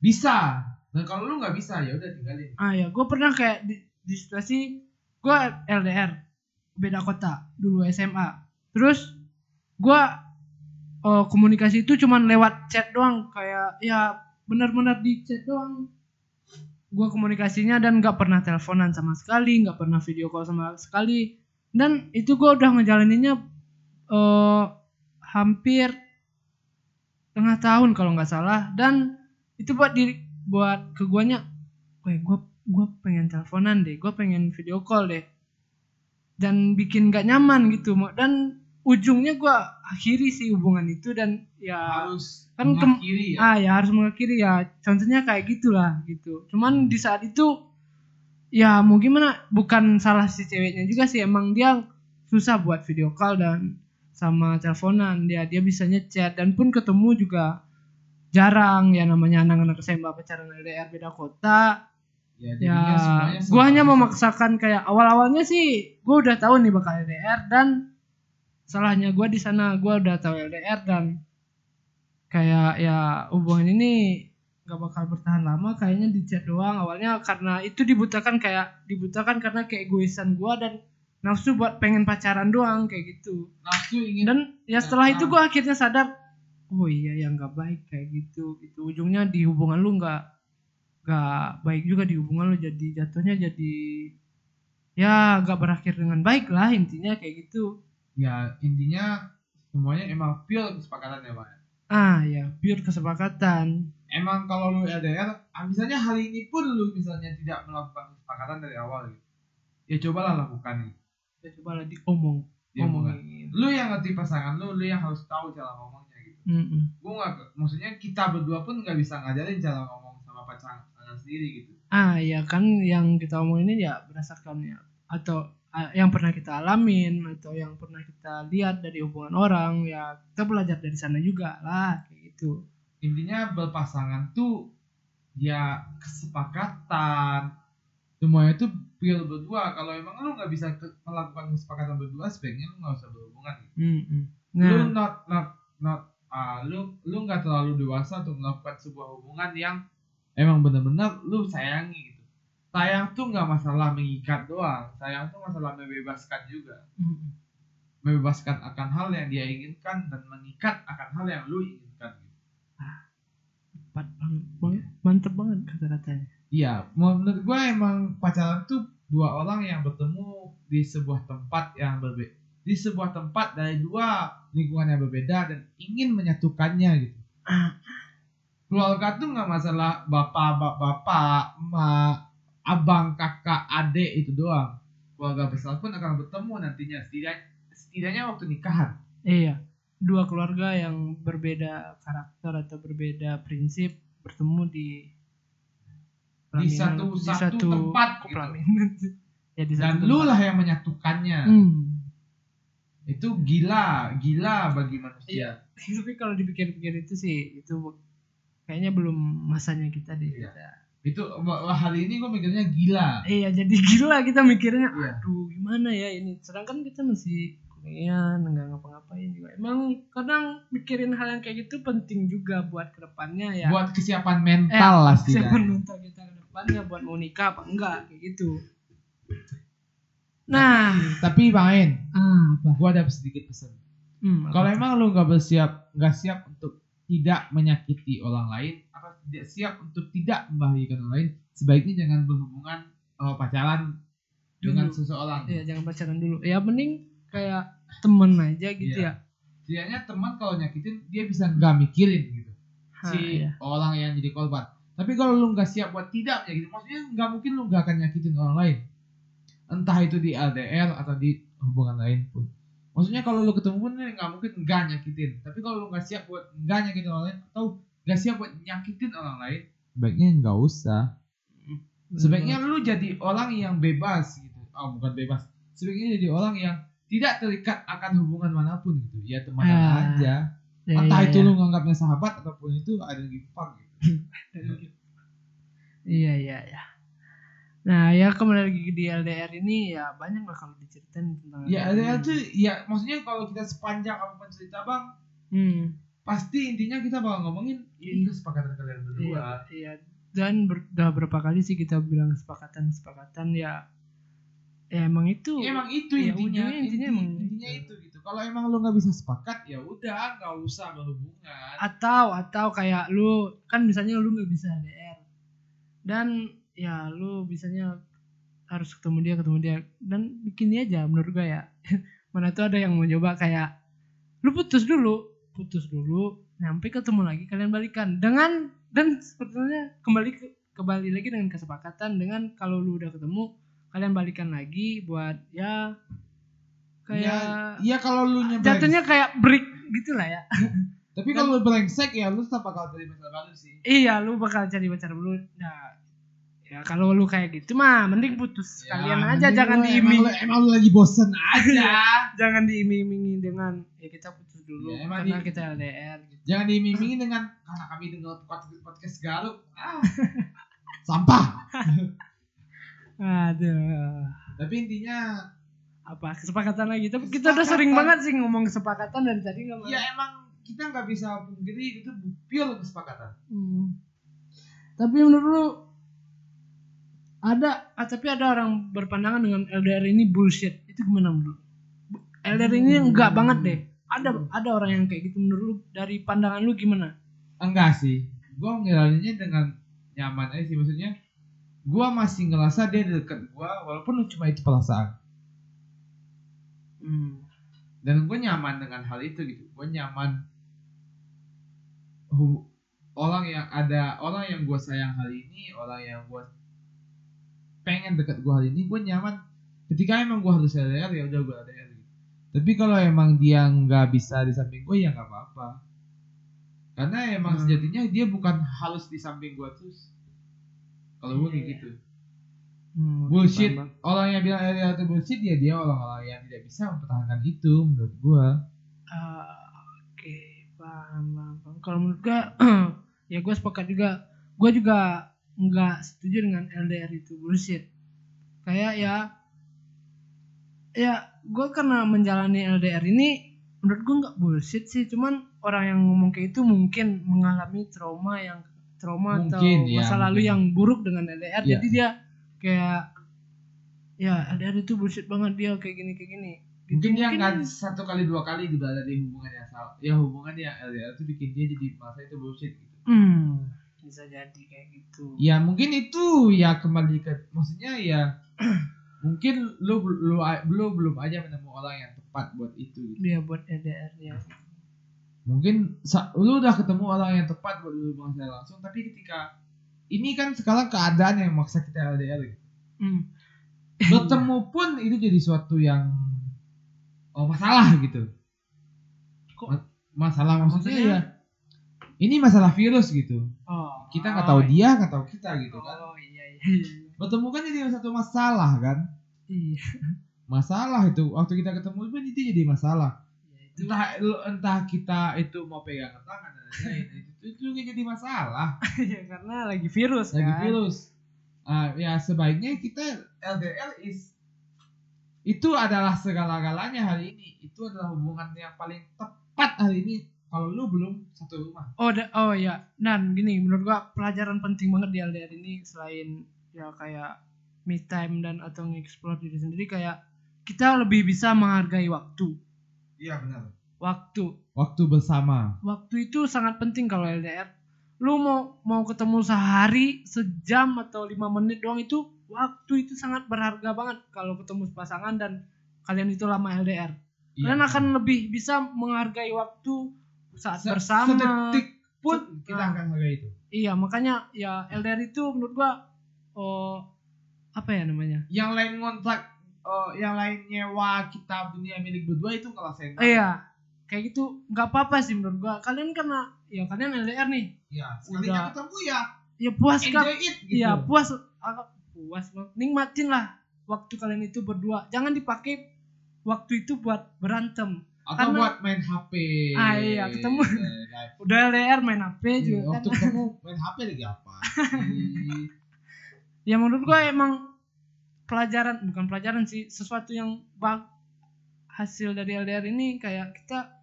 Speaker 2: bisa. Dan kalau lu nggak bisa ya udah tinggalin.
Speaker 1: Ah ya gue pernah kayak di, di situasi gue LDR beda kota dulu SMA terus gue oh, komunikasi itu cuman lewat chat doang kayak ya benar-benar di chat doang. Gue komunikasinya dan nggak pernah teleponan sama sekali nggak pernah video call sama sekali dan itu gue udah ngejalaninnya eh hampir tengah tahun kalau nggak salah. Dan itu buat diri buat ke guanya gue gue gue pengen teleponan deh gue pengen video call deh. Dan bikin gak nyaman gitu dan ujungnya gue akhiri sih hubungan itu dan ya
Speaker 2: harus
Speaker 1: kan
Speaker 2: mengakhiri ya?
Speaker 1: Ah ya harus mengakhiri ya. Contohnya kayak gitulah gitu. Cuman di saat itu ya mau gimana? Bukan salah si ceweknya juga sih. Emang dia susah buat video call dan sama teleponan. Dia dia bisanya chat dan pun ketemu juga jarang. Ya namanya anak-anak SMA pacaran LDR beda kota.
Speaker 2: Ya,
Speaker 1: ya gue hanya memaksakan kayak awal-awalnya sih gue udah tahu nih bakal LDR dan salahnya gue di sana. Gue udah tahu LDR dan kayak ya hubungan ini gak bakal bertahan lama kayaknya di chat doang. Awalnya karena itu dibutakan kayak dibutakan karena keegoisan gue dan nafsu buat pengen pacaran doang kayak gitu.
Speaker 2: Nafsu ingin
Speaker 1: dan ya setelah itu gue akhirnya sadar oh iya yang nggak baik kayak gitu. Itu ujungnya di hubungan lu nggak nggak baik juga di hubungan lu. Jadi jatuhnya jadi ya nggak berakhir dengan baik lah intinya kayak gitu.
Speaker 2: Ya intinya semuanya emang pure kesepakatan ya pak
Speaker 1: ah ya pure kesepakatan.
Speaker 2: Emang kalau lu LDR ah, misalnya hari ini pun lu misalnya tidak melakukan kesepakatan dari awal gitu. Ya cobalah lakukan gitu.
Speaker 1: ya coba lah diomong
Speaker 2: Ya,
Speaker 1: omongin.
Speaker 2: Lu yang ngerti pasangan lu lu yang harus tahu cara ngomongnya gitu.
Speaker 1: Mm-mm.
Speaker 2: gue nggak maksudnya kita berdua pun nggak bisa ngajarin cara ngomong sama pasangan sendiri gitu.
Speaker 1: Ah ya kan yang kita omongin ini ya berdasarkan ya atau yang pernah kita alamin atau yang pernah kita lihat dari hubungan orang ya kita belajar dari sana juga lah kayak gitu.
Speaker 2: Intinya berpasangan tuh ya kesepakatan. Semuanya itu pure berdua. Kalau emang lu nggak bisa ke- melakukan kesepakatan berdua sebaiknya lu nggak usah berhubungan. Gitu.
Speaker 1: Mm-mm.
Speaker 2: lu
Speaker 1: nah.
Speaker 2: not not not ah lu lu nggak terlalu dewasa untuk melakukan sebuah hubungan yang emang benar-benar lu sayangi sayang tuh nggak masalah mengikat doang sayang tuh masalah membebaskan juga membebaskan akan hal yang dia inginkan dan mengikat akan hal yang lu inginkan gitu.
Speaker 1: Tepat banget, banget. mantep banget kata-katanya
Speaker 2: Iya, menurut gue emang pacaran tuh dua orang yang bertemu di sebuah tempat yang berbeda, di sebuah tempat dari dua lingkungan yang berbeda dan ingin menyatukannya gitu. Keluarga tuh nggak masalah bapak, bapak, bapak, emak, abang, kakak, adik itu doang. Keluarga besar pun akan bertemu nantinya setidaknya, setidaknya waktu nikahan.
Speaker 1: iya dua keluarga yang berbeda karakter atau berbeda prinsip bertemu di
Speaker 2: Di
Speaker 1: pelaminan-
Speaker 2: satu- satu tempat gitu.
Speaker 1: ya di
Speaker 2: Dan
Speaker 1: satu
Speaker 2: lu
Speaker 1: tempat.
Speaker 2: lah yang menyatukannya.
Speaker 1: Hmm.
Speaker 2: Itu gila, gila bagi manusia.
Speaker 1: Iya. tapi kalau dipikir-pikir itu sih itu kayaknya belum masanya kita deh
Speaker 2: Iya.
Speaker 1: kita.
Speaker 2: Itu wah, hari ini gue mikirnya gila.
Speaker 1: iya jadi gila kita mikirnya
Speaker 2: Iya.
Speaker 1: aduh gimana ya ini sedangkan kita masih kuliah nggak ngapa-ngapain juga emang kadang mikirin hal yang kayak gitu penting juga buat ke depannya ya
Speaker 2: buat kesiapan mental lah
Speaker 1: kesiapan
Speaker 2: setidaknya.
Speaker 1: mental kita ke depannya buat mau nikah apa enggak kayak gitu nah
Speaker 2: Tapi main,
Speaker 1: ah, apa
Speaker 2: gua ada sedikit pesan.
Speaker 1: Hmm,
Speaker 2: Kalau emang lu nggak bersiap, nggak siap untuk tidak menyakiti orang lain, atau tidak siap untuk tidak membahayakan orang lain, sebaiknya jangan berhubungan eh, pacaran dengan
Speaker 1: Dulu.
Speaker 2: seseorang.
Speaker 1: ya jangan pacaran dulu ya mending kayak temen aja gitu
Speaker 2: Iya.
Speaker 1: ya
Speaker 2: Setidaknya teman kalau nyakitin dia bisa nggak mikirin gitu.
Speaker 1: Ha,
Speaker 2: si
Speaker 1: iya.
Speaker 2: orang yang jadi korban. Tapi kalau lu nggak siap buat tidak menyakitin, maksudnya nggak mungkin lu nggak akan nyakitin orang lain. Entah itu di LDR atau di hubungan lain pun. Maksudnya kalau lu ketemu pun nggak mungkin nggak nyakitin. Tapi kalau lu nggak siap buat nggak nyakitin orang lain atau nggak siap buat nyakitin orang lain, sebaiknya nggak usah. Sebaiknya lu jadi orang yang bebas gitu. Oh bukan bebas. Sebaiknya jadi orang yang tidak terikat akan hubungan mana pun gitu. Ya temenan
Speaker 1: Ah.
Speaker 2: aja.
Speaker 1: Ya,
Speaker 2: Entah
Speaker 1: iya,
Speaker 2: itu
Speaker 1: iya.
Speaker 2: lu nganggapnya sahabat ataupun itu ada fuck gitu.
Speaker 1: Iya iya iya. Nah ya kembali lagi di LDR ini ya banyak lah kalau diceritain tentang
Speaker 2: Ya
Speaker 1: LDR
Speaker 2: ada tuh ya maksudnya kalau kita sepanjang apa pun cerita bang
Speaker 1: Hmm,
Speaker 2: pasti intinya kita bakal ngomongin ini kesepakatan kalian
Speaker 1: iya,
Speaker 2: berdua.
Speaker 1: iya. Dan ber, udah berapa kali sih kita bilang kesepakatan kesepakatan ya ya emang itu
Speaker 2: Ya, emang itu
Speaker 1: Iya,
Speaker 2: intinya,
Speaker 1: intinya
Speaker 2: inti-
Speaker 1: emang
Speaker 2: intinya
Speaker 1: gitu.
Speaker 2: itu gitu. Kalau emang lu nggak bisa sepakat ya udah nggak usah berhubungan.
Speaker 1: atau atau kayak lu kan misalnya lu nggak bisa LDR dan ya lu bisanya harus ketemu dia ketemu dia. Dan bikin dia aja menurut gue ya. Mana tuh ada yang mau coba kayak lu putus dulu putus dulu nyampe ketemu lagi kalian balikan. Dengan dan sebetulnya kembali ke, kembali lagi dengan kesepakatan dengan kalau lu udah ketemu kalian balikan lagi buat ya kayak
Speaker 2: Iya kalau lu nya
Speaker 1: jatuhnya kayak break gitu lah ya.
Speaker 2: Tapi kalau lu brengsek ya lu tetap bakal jadi pacar baru sih.
Speaker 1: Iya, lu bakal cari pacar dulu. Nah, ya kalau lu kayak gitu mah mending putus
Speaker 2: Ya,
Speaker 1: sekalian aja jangan diiming
Speaker 2: Emang lu, emang lu lagi bosen aja.
Speaker 1: jangan diiming-imingi dengan ya kita putus dulu
Speaker 2: Ya, emang
Speaker 1: karena
Speaker 2: di-
Speaker 1: kita LDR gitu.
Speaker 2: Jangan diiming dengan karena kami dengar podcast podcast Garuk. Ah. Sampah.
Speaker 1: Aduh.
Speaker 2: Tapi intinya
Speaker 1: Apa kesepakatan lagi? Tapi kita udah sering banget sih ngomong kesepakatan dari tadi nggak mau.
Speaker 2: ya emang kita nggak bisa pungkiri itu pure kesepakatan.
Speaker 1: Hmm. Tapi menurut lu ada ah, tapi ada orang berpandangan dengan LDR ini bullshit. Itu gimana menurut? LDR ini enggak banget deh. Ada ada orang yang kayak gitu menurut lu? Dari pandangan lu gimana?
Speaker 2: Enggak sih. Gue ngelalinnya dengan nyaman aja sih. Maksudnya gue masih ngerasa dia deket gue walaupun cuma itu perasaan.
Speaker 1: Hmm.
Speaker 2: dan gue nyaman dengan hal itu gitu. Gue nyaman orang yang ada orang yang gue sayang hari ini orang yang gue pengen deket gue hari ini gue nyaman. Ketika emang gue harus LDR ya udah gue LDR gitu. tapi kalau emang dia nggak bisa di samping gue ya nggak apa-apa. Karena emang
Speaker 1: Hmm.
Speaker 2: sejatinya dia bukan harus di samping gue terus. Kalau gue kayak
Speaker 1: Iya.
Speaker 2: gitu.
Speaker 1: Hmm,
Speaker 2: bullshit. orang yang bilang LDR itu bullshit ya dia orang-orang yang tidak bisa mempertahankan itu menurut gue
Speaker 1: Ah, oke. Paham, paham, paham. kalau menurut gua ya gue sepakat juga. Gue juga nggak setuju dengan LDR itu bullshit kayak ya ya gue karena menjalani LDR ini menurut gue nggak bullshit sih cuman orang yang ngomong kayak itu mungkin mengalami trauma yang trauma atau
Speaker 2: Mungkin, ya,
Speaker 1: masa lalu
Speaker 2: mungkin.
Speaker 1: yang buruk dengan LDR
Speaker 2: Ya.
Speaker 1: jadi dia kayak ya LDR itu bullshit banget dia kayak gini kayak gini Gitu.
Speaker 2: mungkin dia nggak satu kali dua kali di berada di hubungan yang salah ya hubungan yang LDR itu bikin dia jadi merasa itu bullshit gitu
Speaker 1: Hmm, bisa jadi kayak gitu.
Speaker 2: ya mungkin itu ya kembali ke maksudnya ya mungkin lu lu lu belum aja menemu orang yang tepat buat itu gitu.
Speaker 1: Dia buat LDR ya.
Speaker 2: mungkin lu udah ketemu orang yang tepat buat lu secara langsung tapi ketika ini kan sekarang keadaan yang maksa kita LDR gitu.
Speaker 1: Hmm.
Speaker 2: bertemu pun itu jadi suatu yang oh masalah gitu
Speaker 1: Kok?
Speaker 2: Ma- masalah maksudnya,
Speaker 1: Maksudnya?
Speaker 2: ya ini masalah virus gitu
Speaker 1: Oh.
Speaker 2: kita nggak tahu
Speaker 1: oh,
Speaker 2: dia nggak tahu kita gitu kan
Speaker 1: Oh iya iya. iya.
Speaker 2: bertemu kan jadi satu masalah kan
Speaker 1: Iya.
Speaker 2: masalah itu waktu kita ketemu pun itu jadi masalah
Speaker 1: Iya, itu
Speaker 2: entah entah kita itu mau pegangan tangan dan lain-lain itu, juga jadi masalah
Speaker 1: ya karena lagi virus
Speaker 2: lagi
Speaker 1: kan.
Speaker 2: virus Ah, ya sebaiknya kita LDR is itu adalah segala-galanya hari ini itu adalah hubungan yang paling tepat hari ini kalau lu belum satu rumah
Speaker 1: Oh da- oh ya. Dan gini menurut gua pelajaran penting banget di LDR ini selain ya kayak me time dan atau nge-explore diri sendiri kayak kita lebih bisa menghargai waktu.
Speaker 2: iya benar
Speaker 1: Waktu.
Speaker 2: waktu bersama
Speaker 1: waktu itu sangat penting kalau LDR lu mau mau ketemu sehari sejam atau lima menit doang itu waktu itu sangat berharga banget kalau ketemu pasangan dan kalian itu lama LDR
Speaker 2: Iya.
Speaker 1: kalian akan lebih bisa menghargai waktu saat
Speaker 2: Se-
Speaker 1: bersama
Speaker 2: sedetik
Speaker 1: pun
Speaker 2: kita
Speaker 1: Nah.
Speaker 2: akan hargai itu
Speaker 1: iya makanya ya LDR itu menurut gua oh apa ya namanya
Speaker 2: yang lain ngontrak oh, yang lain nyewa kita dunia milik berdua itu ngerasain banget.
Speaker 1: iya kayak gitu nggak apa-apa sih menurut gua kalian karena ya kalian LDR nih
Speaker 2: Iya, sekalinya
Speaker 1: Udah.
Speaker 2: ketemu ya
Speaker 1: ya puas kan
Speaker 2: it gitu.
Speaker 1: Iya puas, puas. Nikmatin lah waktu kalian itu berdua. Jangan dipakai waktu itu buat berantem.
Speaker 2: Atau
Speaker 1: karena-
Speaker 2: buat main HP.
Speaker 1: Ah, iya, ketemu.
Speaker 2: Iya,
Speaker 1: Udah LDR main HP
Speaker 2: iya,
Speaker 1: juga kan.
Speaker 2: waktu ketemu main HP lagi apa?
Speaker 1: Ya menurut gua emang pelajaran bukan pelajaran sih, sesuatu yang bag hasil dari LDR ini kayak kita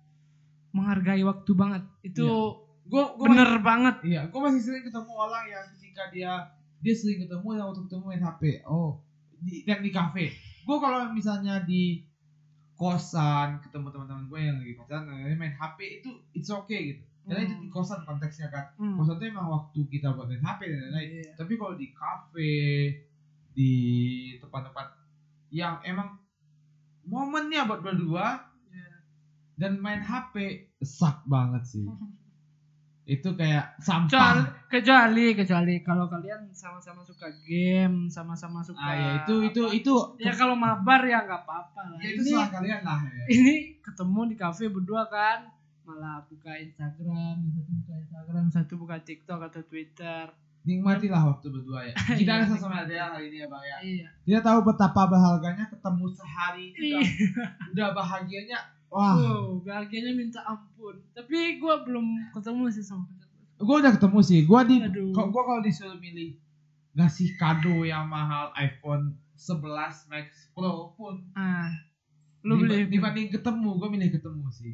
Speaker 1: menghargai waktu banget. Itu
Speaker 2: Iya. Gua gua
Speaker 1: bener banget.
Speaker 2: masih, iya, gua masih sering ketemu orang yang ketika dia dia sering ketemu yang waktu ketemu main HP. Oh, di, dan di kafe. Gua kalau misalnya di kosan ketemu teman-teman gue yang lagi pacaran main HP itu it's okay gitu. Karena itu
Speaker 1: Hmm.
Speaker 2: di kosan konteksnya kan.
Speaker 1: Hmm.
Speaker 2: Kosan itu emang waktu kita buat main HP dan lain-lain.
Speaker 1: Iya.
Speaker 2: Tapi kalau di kafe, di tempat-tempat yang emang momennya buat berdua
Speaker 1: Iya.
Speaker 2: dan main HP sak banget sih. Itu kayak
Speaker 1: Kecuali,
Speaker 2: sampah.
Speaker 1: kecuali kecuali kalau kalian sama-sama suka game, sama-sama suka
Speaker 2: Ah ya itu itu
Speaker 1: apa,
Speaker 2: itu
Speaker 1: ya kalau mabar ya nggak apa-apa lah.
Speaker 2: ya, itu
Speaker 1: ini
Speaker 2: salah kalian lah ya.
Speaker 1: ini ketemu di kafe berdua kan, malah buka Instagram, satu buka Instagram, satu buka TikTok atau Twitter.
Speaker 2: Nikmatilah waktu berdua ya. Kita
Speaker 1: Iya,
Speaker 2: ada sama ada hari ini ya bang ya.
Speaker 1: Iya.
Speaker 2: Kita tahu betapa berharganya ketemu sehari
Speaker 1: Iya.
Speaker 2: Udah bahagianya. Wah,
Speaker 1: Wow, bahagianya minta ampun. Tapi gua belum ketemu sih sama
Speaker 2: gue udah ketemu sih. Gue di, kok gue kalau disuruh milih ngasih kado yang mahal iPhone 11 Max Pro pun
Speaker 1: Ah, lu beli
Speaker 2: dibanding ketemu, gue milih ketemu sih.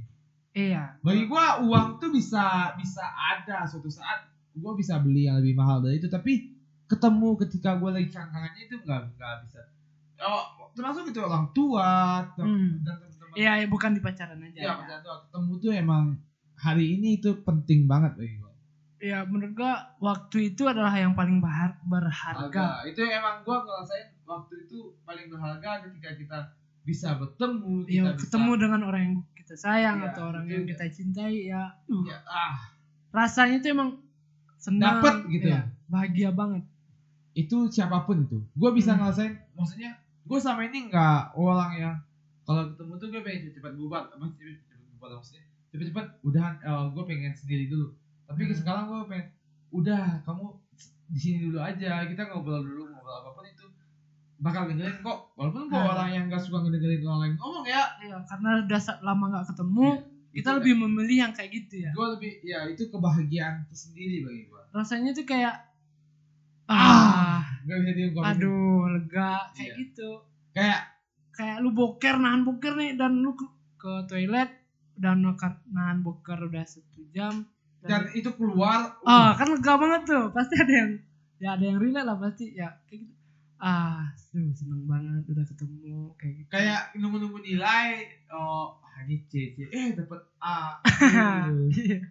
Speaker 1: Iya.
Speaker 2: Bagi gue uang tuh bisa bisa ada suatu saat gue bisa beli yang lebih mahal dari itu, tapi ketemu ketika gue lagi kangen-kangennya itu nggak nggak bisa oh termasuk itu orang tua tem-
Speaker 1: Hmm.
Speaker 2: dan
Speaker 1: Iya, ya, bukan di pacaran aja.
Speaker 2: ya,
Speaker 1: ya.
Speaker 2: pacaran tua ketemu tuh emang hari ini itu penting banget bagi gue
Speaker 1: Ya, menurut gua waktu itu adalah yang paling bahar- berharga.
Speaker 2: Harga. itu emang gue ngerasain waktu itu paling berharga ketika kita bisa bertemu kita
Speaker 1: Ya,
Speaker 2: bisa
Speaker 1: ketemu dengan orang yang kita sayang
Speaker 2: Iya,
Speaker 1: atau orang yang
Speaker 2: ya.
Speaker 1: kita cintai ya. uh,
Speaker 2: ya, ah
Speaker 1: rasanya tuh emang senang.
Speaker 2: Dapet gitu.
Speaker 1: ya, bahagia banget.
Speaker 2: itu siapa pun itu gue bisa
Speaker 1: Hmm.
Speaker 2: ngerasain maksudnya gue sama ini nggak orang yang kalau ketemu tuh gue pengen cepet bubar apa cepet cepet bubar maksudnya cepet-cepet udahan gue pengen sendiri dulu tapi
Speaker 1: Hmm.
Speaker 2: sekarang gue pengen udah kamu di sini dulu aja kita ngobrol dulu ngobrol apa pun itu bakal dengerin kok walaupun gue
Speaker 1: Hmm.
Speaker 2: orang yang gak suka ngedengerin orang lain ngomong ya
Speaker 1: Iya, karena udah lama nggak ketemu, kita
Speaker 2: Itu
Speaker 1: lebih memilih yang kayak gitu ya.
Speaker 2: gue lebih ya itu kebahagiaan tersendiri bagi gue
Speaker 1: Rasanya tuh kayak
Speaker 2: Ah,
Speaker 1: ah,
Speaker 2: gak bisa diungkapin
Speaker 1: aduh, lega kayak
Speaker 2: Iya.
Speaker 1: gitu.
Speaker 2: kayak
Speaker 1: Kayak lu boker nahan boker nih dan lu ke, ke toilet dan nahan- nahan boker udah satu jam.
Speaker 2: dan itu keluar
Speaker 1: ah kan lega banget tuh pasti ada yang ya ada yang relate lah pasti ya kayak gitu. Ah tuh seneng banget udah ketemu kayak gitu.
Speaker 2: Kayak nunggu-nunggu nilai oh ini C C eh dapat A.
Speaker 1: Iya.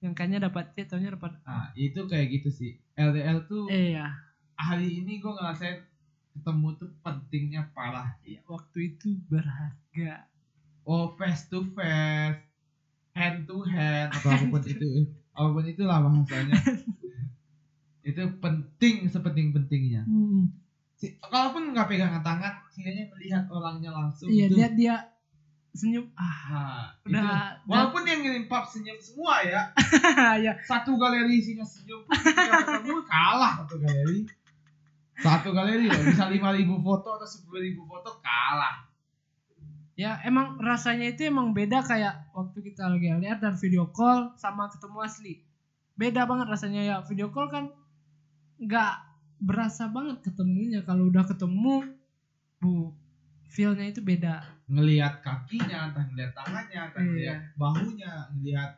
Speaker 1: yang kayaknya dapat C taunya dapat
Speaker 2: nah itu kayak gitu sih. LDL tuh
Speaker 1: eh ya
Speaker 2: hari ini gue ngerasain ketemu tuh pentingnya parah.
Speaker 1: Iya, waktu itu berharga.
Speaker 2: Oh face to face. Hand to hand. Atau apa pun itu. Apa pun itulah bahasanya itu penting sepenting pentingnya
Speaker 1: hmm.
Speaker 2: si, kalaupun nggak pegangan tangan setidaknya melihat orangnya langsung
Speaker 1: iya
Speaker 2: itu
Speaker 1: lihat dia senyum. Ah
Speaker 2: nah, itu
Speaker 1: udah
Speaker 2: walaupun yang ngirim pap senyum semua ya
Speaker 1: ya
Speaker 2: satu galeri isinya senyum ketemu kalah satu galeri satu galeri loh bisa lima ribu foto atau sepuluh ribu foto kalah.
Speaker 1: Ya emang rasanya itu emang beda kayak waktu kita lagi LDR dan video call sama ketemu asli. Beda banget rasanya ya video call kan nggak berasa banget ketemunya. Kalau udah ketemu bu feelnya itu beda.
Speaker 2: Ngelihat kakinya entah ngelihat tangannya entah
Speaker 1: Iya.
Speaker 2: ngelihat bahunya ngelihat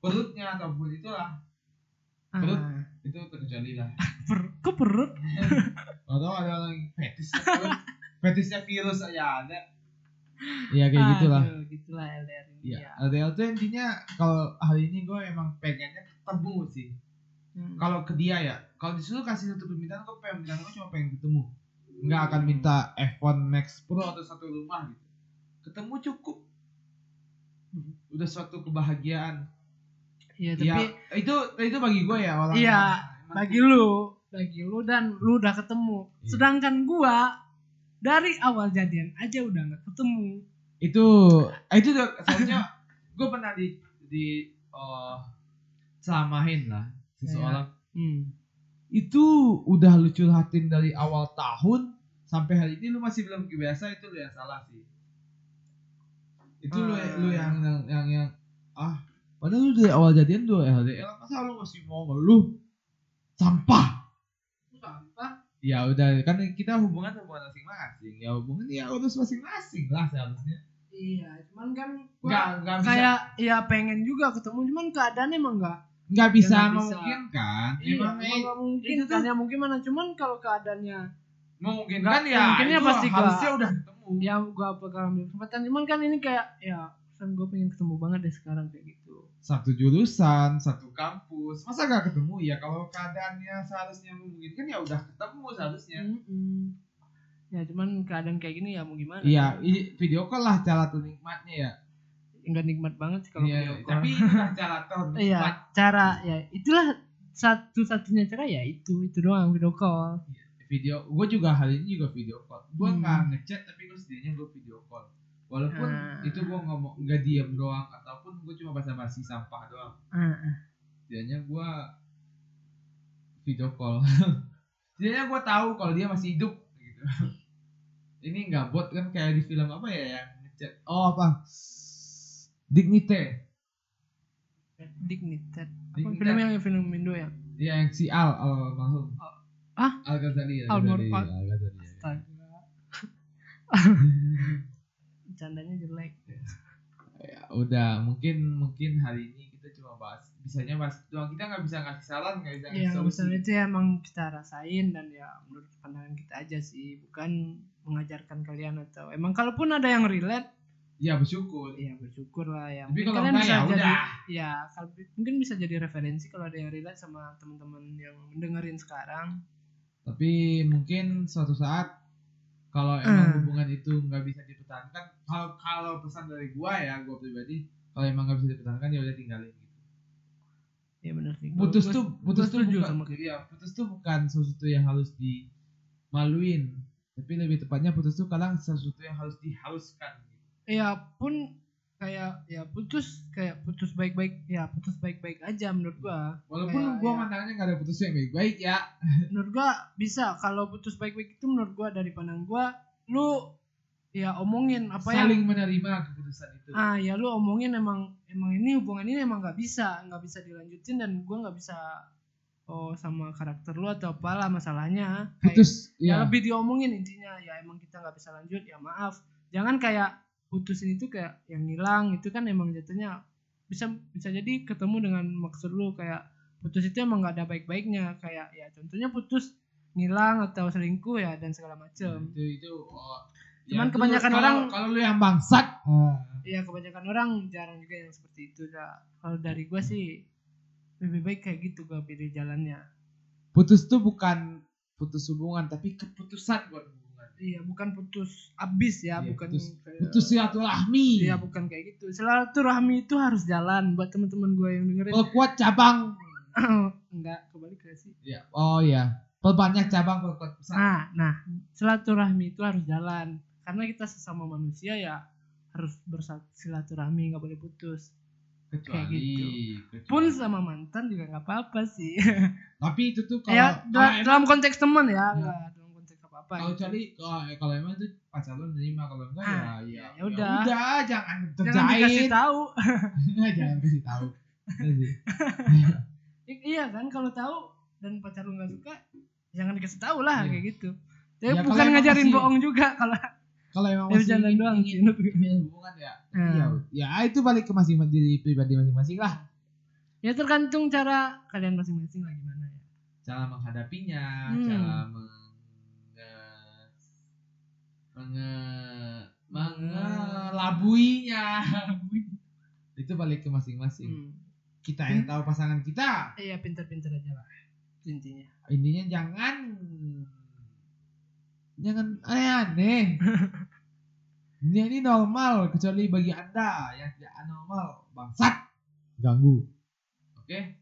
Speaker 2: perutnya ataupun itulah. Perut.
Speaker 1: Ah,
Speaker 2: itu terkecuali lah.
Speaker 1: Per, kok perut
Speaker 2: atau ada fetish perut. fetishnya virus aja ada. Ya kayak gitulah.
Speaker 1: Aduh, gitulah LDR ini
Speaker 2: ya
Speaker 1: ya,
Speaker 2: LDL tuh intinya kalau hari ini gue emang pengennya ketemu sih.
Speaker 1: Hmm.
Speaker 2: kalau ke dia ya kalau disuruh kasih satu permintaan gue pengen bilang gue cuma pengen ketemu. Nggak akan minta iPhone Max Pro atau satu rumah gitu. Ketemu cukup. Udah suatu kebahagiaan
Speaker 1: Iya,
Speaker 2: ya
Speaker 1: tapi
Speaker 2: itu itu bagi gue ya orang
Speaker 1: Iya, bagi lu, bagi lu dan lu udah ketemu.
Speaker 2: Iya.
Speaker 1: Sedangkan gua dari awal jadian aja udah nggak ketemu.
Speaker 2: itu eh, itu tuh soalnya gue pernah di di oh, selamahin lah seseorang
Speaker 1: Hmm.
Speaker 2: itu udah lu curhatin dari awal tahun sampai hari ini lu masih belum kebiasa itu lu yang salah sih itu lu
Speaker 1: Ah.
Speaker 2: lu yang yang yang, yang ah padahal lu dari awal jadian lu LDR masa lu masih mau ngeluh sampah
Speaker 1: Apa?
Speaker 2: ya udah kan kita hubungan hubungan masing-masing ya hubungan ya urus masing-masing lah seharusnya
Speaker 1: Iya, cuman kan gua
Speaker 2: nggak nggak bisa
Speaker 1: kayak ya pengen juga ketemu, cuman keadaan emang nggak.
Speaker 2: nggak bisa
Speaker 1: nggak bisa.
Speaker 2: memungkinkan
Speaker 1: Iya,
Speaker 2: emang eh,
Speaker 1: nggak mungkin
Speaker 2: itu
Speaker 1: kan ya mungkin mana, cuman kalau keadaannya
Speaker 2: memungkinkan
Speaker 1: Nggak,
Speaker 2: ya
Speaker 1: mungkinnya
Speaker 2: itu
Speaker 1: pasti nggak.
Speaker 2: harusnya udah ketemu
Speaker 1: ya gua bakal ambil kesempatan, cuman kan ini kayak ya pesan gue pengen ketemu banget deh sekarang kayak gitu.
Speaker 2: Satu jurusan satu kampus masa gak ketemu ya kalau keadaannya seharusnya memungkinkan ya udah ketemu seharusnya
Speaker 1: Mm-mm. Ya cuman keadaan kayak gini ya mau gimana?
Speaker 2: iya video call lah cara ternikmatnya ya
Speaker 1: Enggak nikmat banget sih kalau
Speaker 2: Iya,
Speaker 1: video call.
Speaker 2: tapi cara ternikmat
Speaker 1: Iya, cara ya itulah satu-satunya cara ya itu itu doang video call.
Speaker 2: video gue juga hari ini juga video call gue
Speaker 1: Hmm.
Speaker 2: nggak ngechat tapi gue setidaknya gue video call walaupun
Speaker 1: Ah.
Speaker 2: itu gue ngomong nggak diem doang ataupun gue cuma basa-basi sampah doang
Speaker 1: Ah, ah.
Speaker 2: setidaknya gue video call setidaknya gue tahu kalau dia masih hidup gitu ini nggak bot kan kayak di film apa ya yang ngechat oh apa Dignite
Speaker 1: Dignited. Apa film yang film Indo ya?
Speaker 2: ya yang si Al Al almarhum
Speaker 1: Ah?
Speaker 2: Al Ghazali
Speaker 1: Al Mur-
Speaker 2: Al
Speaker 1: Al-
Speaker 2: Ghazali
Speaker 1: Astaga. Candanya jelek.
Speaker 2: ya udah mungkin mungkin hari ini kita cuma bahas bisanya bahas doang kita nggak bisa ngasih saran nggak bisa ngasih
Speaker 1: Iya,
Speaker 2: solusi
Speaker 1: itu ya emang kita rasain dan ya menurut pandangan kita aja sih, bukan mengajarkan kalian atau emang kalaupun ada yang relate,
Speaker 2: ya bersyukur
Speaker 1: ya bersyukur lah ya.
Speaker 2: tapi kalau
Speaker 1: kalian bisa
Speaker 2: ya
Speaker 1: jadi,
Speaker 2: udah
Speaker 1: ya kalau- mungkin bisa jadi referensi kalau ada yang relate sama teman-teman yang mendengarin sekarang.
Speaker 2: tapi mungkin suatu saat kalau emang
Speaker 1: Hmm.
Speaker 2: hubungan itu nggak bisa dipertahankan kalau kalau pesan dari gua ya gua pribadi kalau emang nggak bisa dipertahankan ya udah tinggalin gitu
Speaker 1: Ya benar sih.
Speaker 2: putus
Speaker 1: Gua-
Speaker 2: tuh
Speaker 1: gua
Speaker 2: putus tuh bukan
Speaker 1: sama kayak
Speaker 2: iya putus tuh bukan sesuatu yang harus dimaluin tapi lebih tepatnya putus tuh kadang sesuatu yang harus dihaluskan gitu.
Speaker 1: ya pun kayak ya putus kayak putus baik-baik ya putus baik-baik aja menurut gua.
Speaker 2: Walaupun
Speaker 1: Kayak,
Speaker 2: gua
Speaker 1: ya.
Speaker 2: mandangnya nggak ada putus yang baik-baik ya.
Speaker 1: Menurut gua bisa kalau putus baik-baik itu menurut gua dari pandang gua lu ya omongin apa yang
Speaker 2: saling menerima keputusan itu.
Speaker 1: Ah ya lu omongin emang emang ini hubungan ini emang nggak bisa nggak bisa dilanjutin dan gua nggak bisa oh sama karakter lu atau apalah masalahnya. Kayak-
Speaker 2: putus
Speaker 1: ya
Speaker 2: ya.
Speaker 1: lebih diomongin intinya ya emang kita nggak bisa lanjut ya maaf. Jangan kayak putusin itu kayak yang hilang itu kan emang jatuhnya bisa bisa jadi ketemu dengan maksud lu kayak putus itu emang nggak ada baik-baiknya kayak ya contohnya putus ngilang atau selingkuh ya dan segala macem.
Speaker 2: Itu itu oh,
Speaker 1: Cuman
Speaker 2: itu
Speaker 1: kebanyakan
Speaker 2: kalau-
Speaker 1: orang-
Speaker 2: kalau lu yang bangsat. Ah,
Speaker 1: Iya kebanyakan orang jarang juga yang seperti itu ya kalau dari gua sih lebih baik kayak gitu gua pilih jalannya.
Speaker 2: Putus tuh bukan putus hubungan tapi keputusan buat
Speaker 1: iya bukan putus abis ya
Speaker 2: Iya,
Speaker 1: bukan
Speaker 2: putus-
Speaker 1: kayak-
Speaker 2: putus silaturahmi
Speaker 1: Iya bukan kayak gitu. Silaturahmi itu harus jalan buat teman-teman gue yang dengerin.
Speaker 2: perkuat cabang
Speaker 1: Enggak, kebalik gak sih?
Speaker 2: ya oh ya perbanyak cabang perkuat pusat
Speaker 1: Nah, nah, silaturahmi itu harus jalan. Karena kita sesama manusia ya harus bersilaturahmi, nggak boleh putus.
Speaker 2: kecuali,
Speaker 1: gitu.
Speaker 2: kecuali-
Speaker 1: Pun sama mantan juga nggak apa-apa sih.
Speaker 2: tapi itu tuh kalau
Speaker 1: ya,
Speaker 2: kalau emang-
Speaker 1: dalam konteks teman ya, enggak apa-apa.
Speaker 2: kalau
Speaker 1: gitu.
Speaker 2: cari kalau kalau emang itu pacar lu nerima kalau enggak
Speaker 1: Ah,
Speaker 2: ya
Speaker 1: ya udah.
Speaker 2: udah jangan
Speaker 1: Jangan dikasih
Speaker 2: terjahit
Speaker 1: tahu.
Speaker 2: jangan kasih tahu Iya sih.
Speaker 1: I- iya kan kalau tahu dan pacar lu nggak suka, jangan dikasih tahu lah
Speaker 2: Iya.
Speaker 1: kayak gitu. Tapi
Speaker 2: Ya,
Speaker 1: bukan ngajarin
Speaker 2: masih-
Speaker 1: bohong juga kalau
Speaker 2: kalau emang
Speaker 1: Ya,
Speaker 2: masih ingin,
Speaker 1: doang sih,
Speaker 2: hubungan ya
Speaker 1: Hmm.
Speaker 2: ya ya itu balik ke masing diri pribadi masing-masing lah
Speaker 1: Ya tergantung cara kalian masing-masing lah gimana ya.
Speaker 2: cara menghadapinya
Speaker 1: Hmm.
Speaker 2: cara menge mengelabuinya. Itu balik ke masing-masing.
Speaker 1: Hmm.
Speaker 2: kita yang tahu pasangan kita.
Speaker 1: Iya pinter-pinter aja lah. Intinya.
Speaker 2: intinya jangan jangan aneh-aneh. Ini ini normal kecuali bagi anda yang tidak anormal. Bangsat. Ganggu. Oke?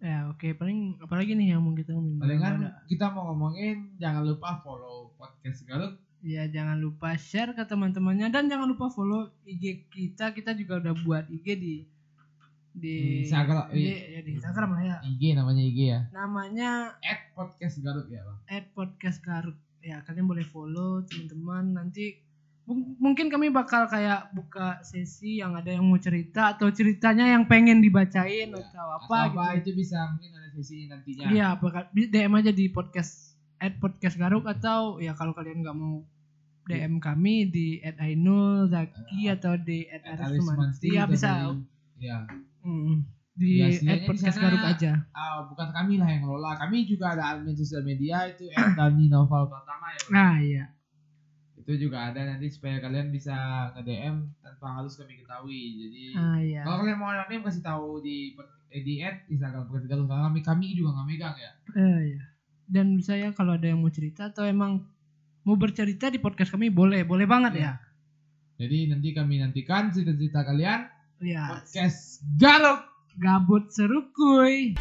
Speaker 1: Ya oke. Paling apalagi nih yang mau kita ngomongin.
Speaker 2: palingan kita mau ngomongin jangan lupa follow podcast Garut
Speaker 1: Ya jangan lupa share ke teman-temannya dan jangan lupa follow IG kita. Kita juga udah buat IG di di
Speaker 2: Instagram,
Speaker 1: di,
Speaker 2: iya.
Speaker 1: ya, di Instagram lah ya.
Speaker 2: IG namanya IG ya
Speaker 1: Namanya
Speaker 2: at podcast Garut ya bang
Speaker 1: @podcast Garut. Ya kalian boleh follow teman-teman. Nanti mung- mungkin kami bakal kayak buka sesi yang ada yang mau cerita atau ceritanya yang pengen dibacain
Speaker 2: Ya,
Speaker 1: atau
Speaker 2: apa,
Speaker 1: apa gitu.
Speaker 2: itu bisa mungkin ada sesi nantinya
Speaker 1: Iya, bakal DM aja di podcast at podcast Garuk atau ya kalau kalian nggak mau DM kami di at Ainul Zaki
Speaker 2: Eh,
Speaker 1: atau di at
Speaker 2: At
Speaker 1: Aris ya
Speaker 2: atau
Speaker 1: bisa.
Speaker 2: dari- ya
Speaker 1: Mm, di
Speaker 2: Ya,
Speaker 1: at podcast
Speaker 2: sana-
Speaker 1: Garuk aja.
Speaker 2: ah, bukan kami lah yang ngelola. Kami juga ada admin sosial media itu at Dani Noval pertama ya.
Speaker 1: Nah iya,
Speaker 2: itu juga ada nanti supaya kalian bisa nge-DM tanpa harus kami ketahui. Jadi
Speaker 1: ah iya.
Speaker 2: kalau kalian mau anonim kasih tahu di eh, di at Instagram podcast karena kami kami juga nggak megang ya.
Speaker 1: Eh, iya. Dan bisa ya kalau ada yang mau cerita atau emang mau bercerita di podcast kami boleh, boleh banget ya.
Speaker 2: jadi nanti kami nantikan cerita-cerita kalian.
Speaker 1: Ya,
Speaker 2: podcast Garut
Speaker 1: gabut seru kuy.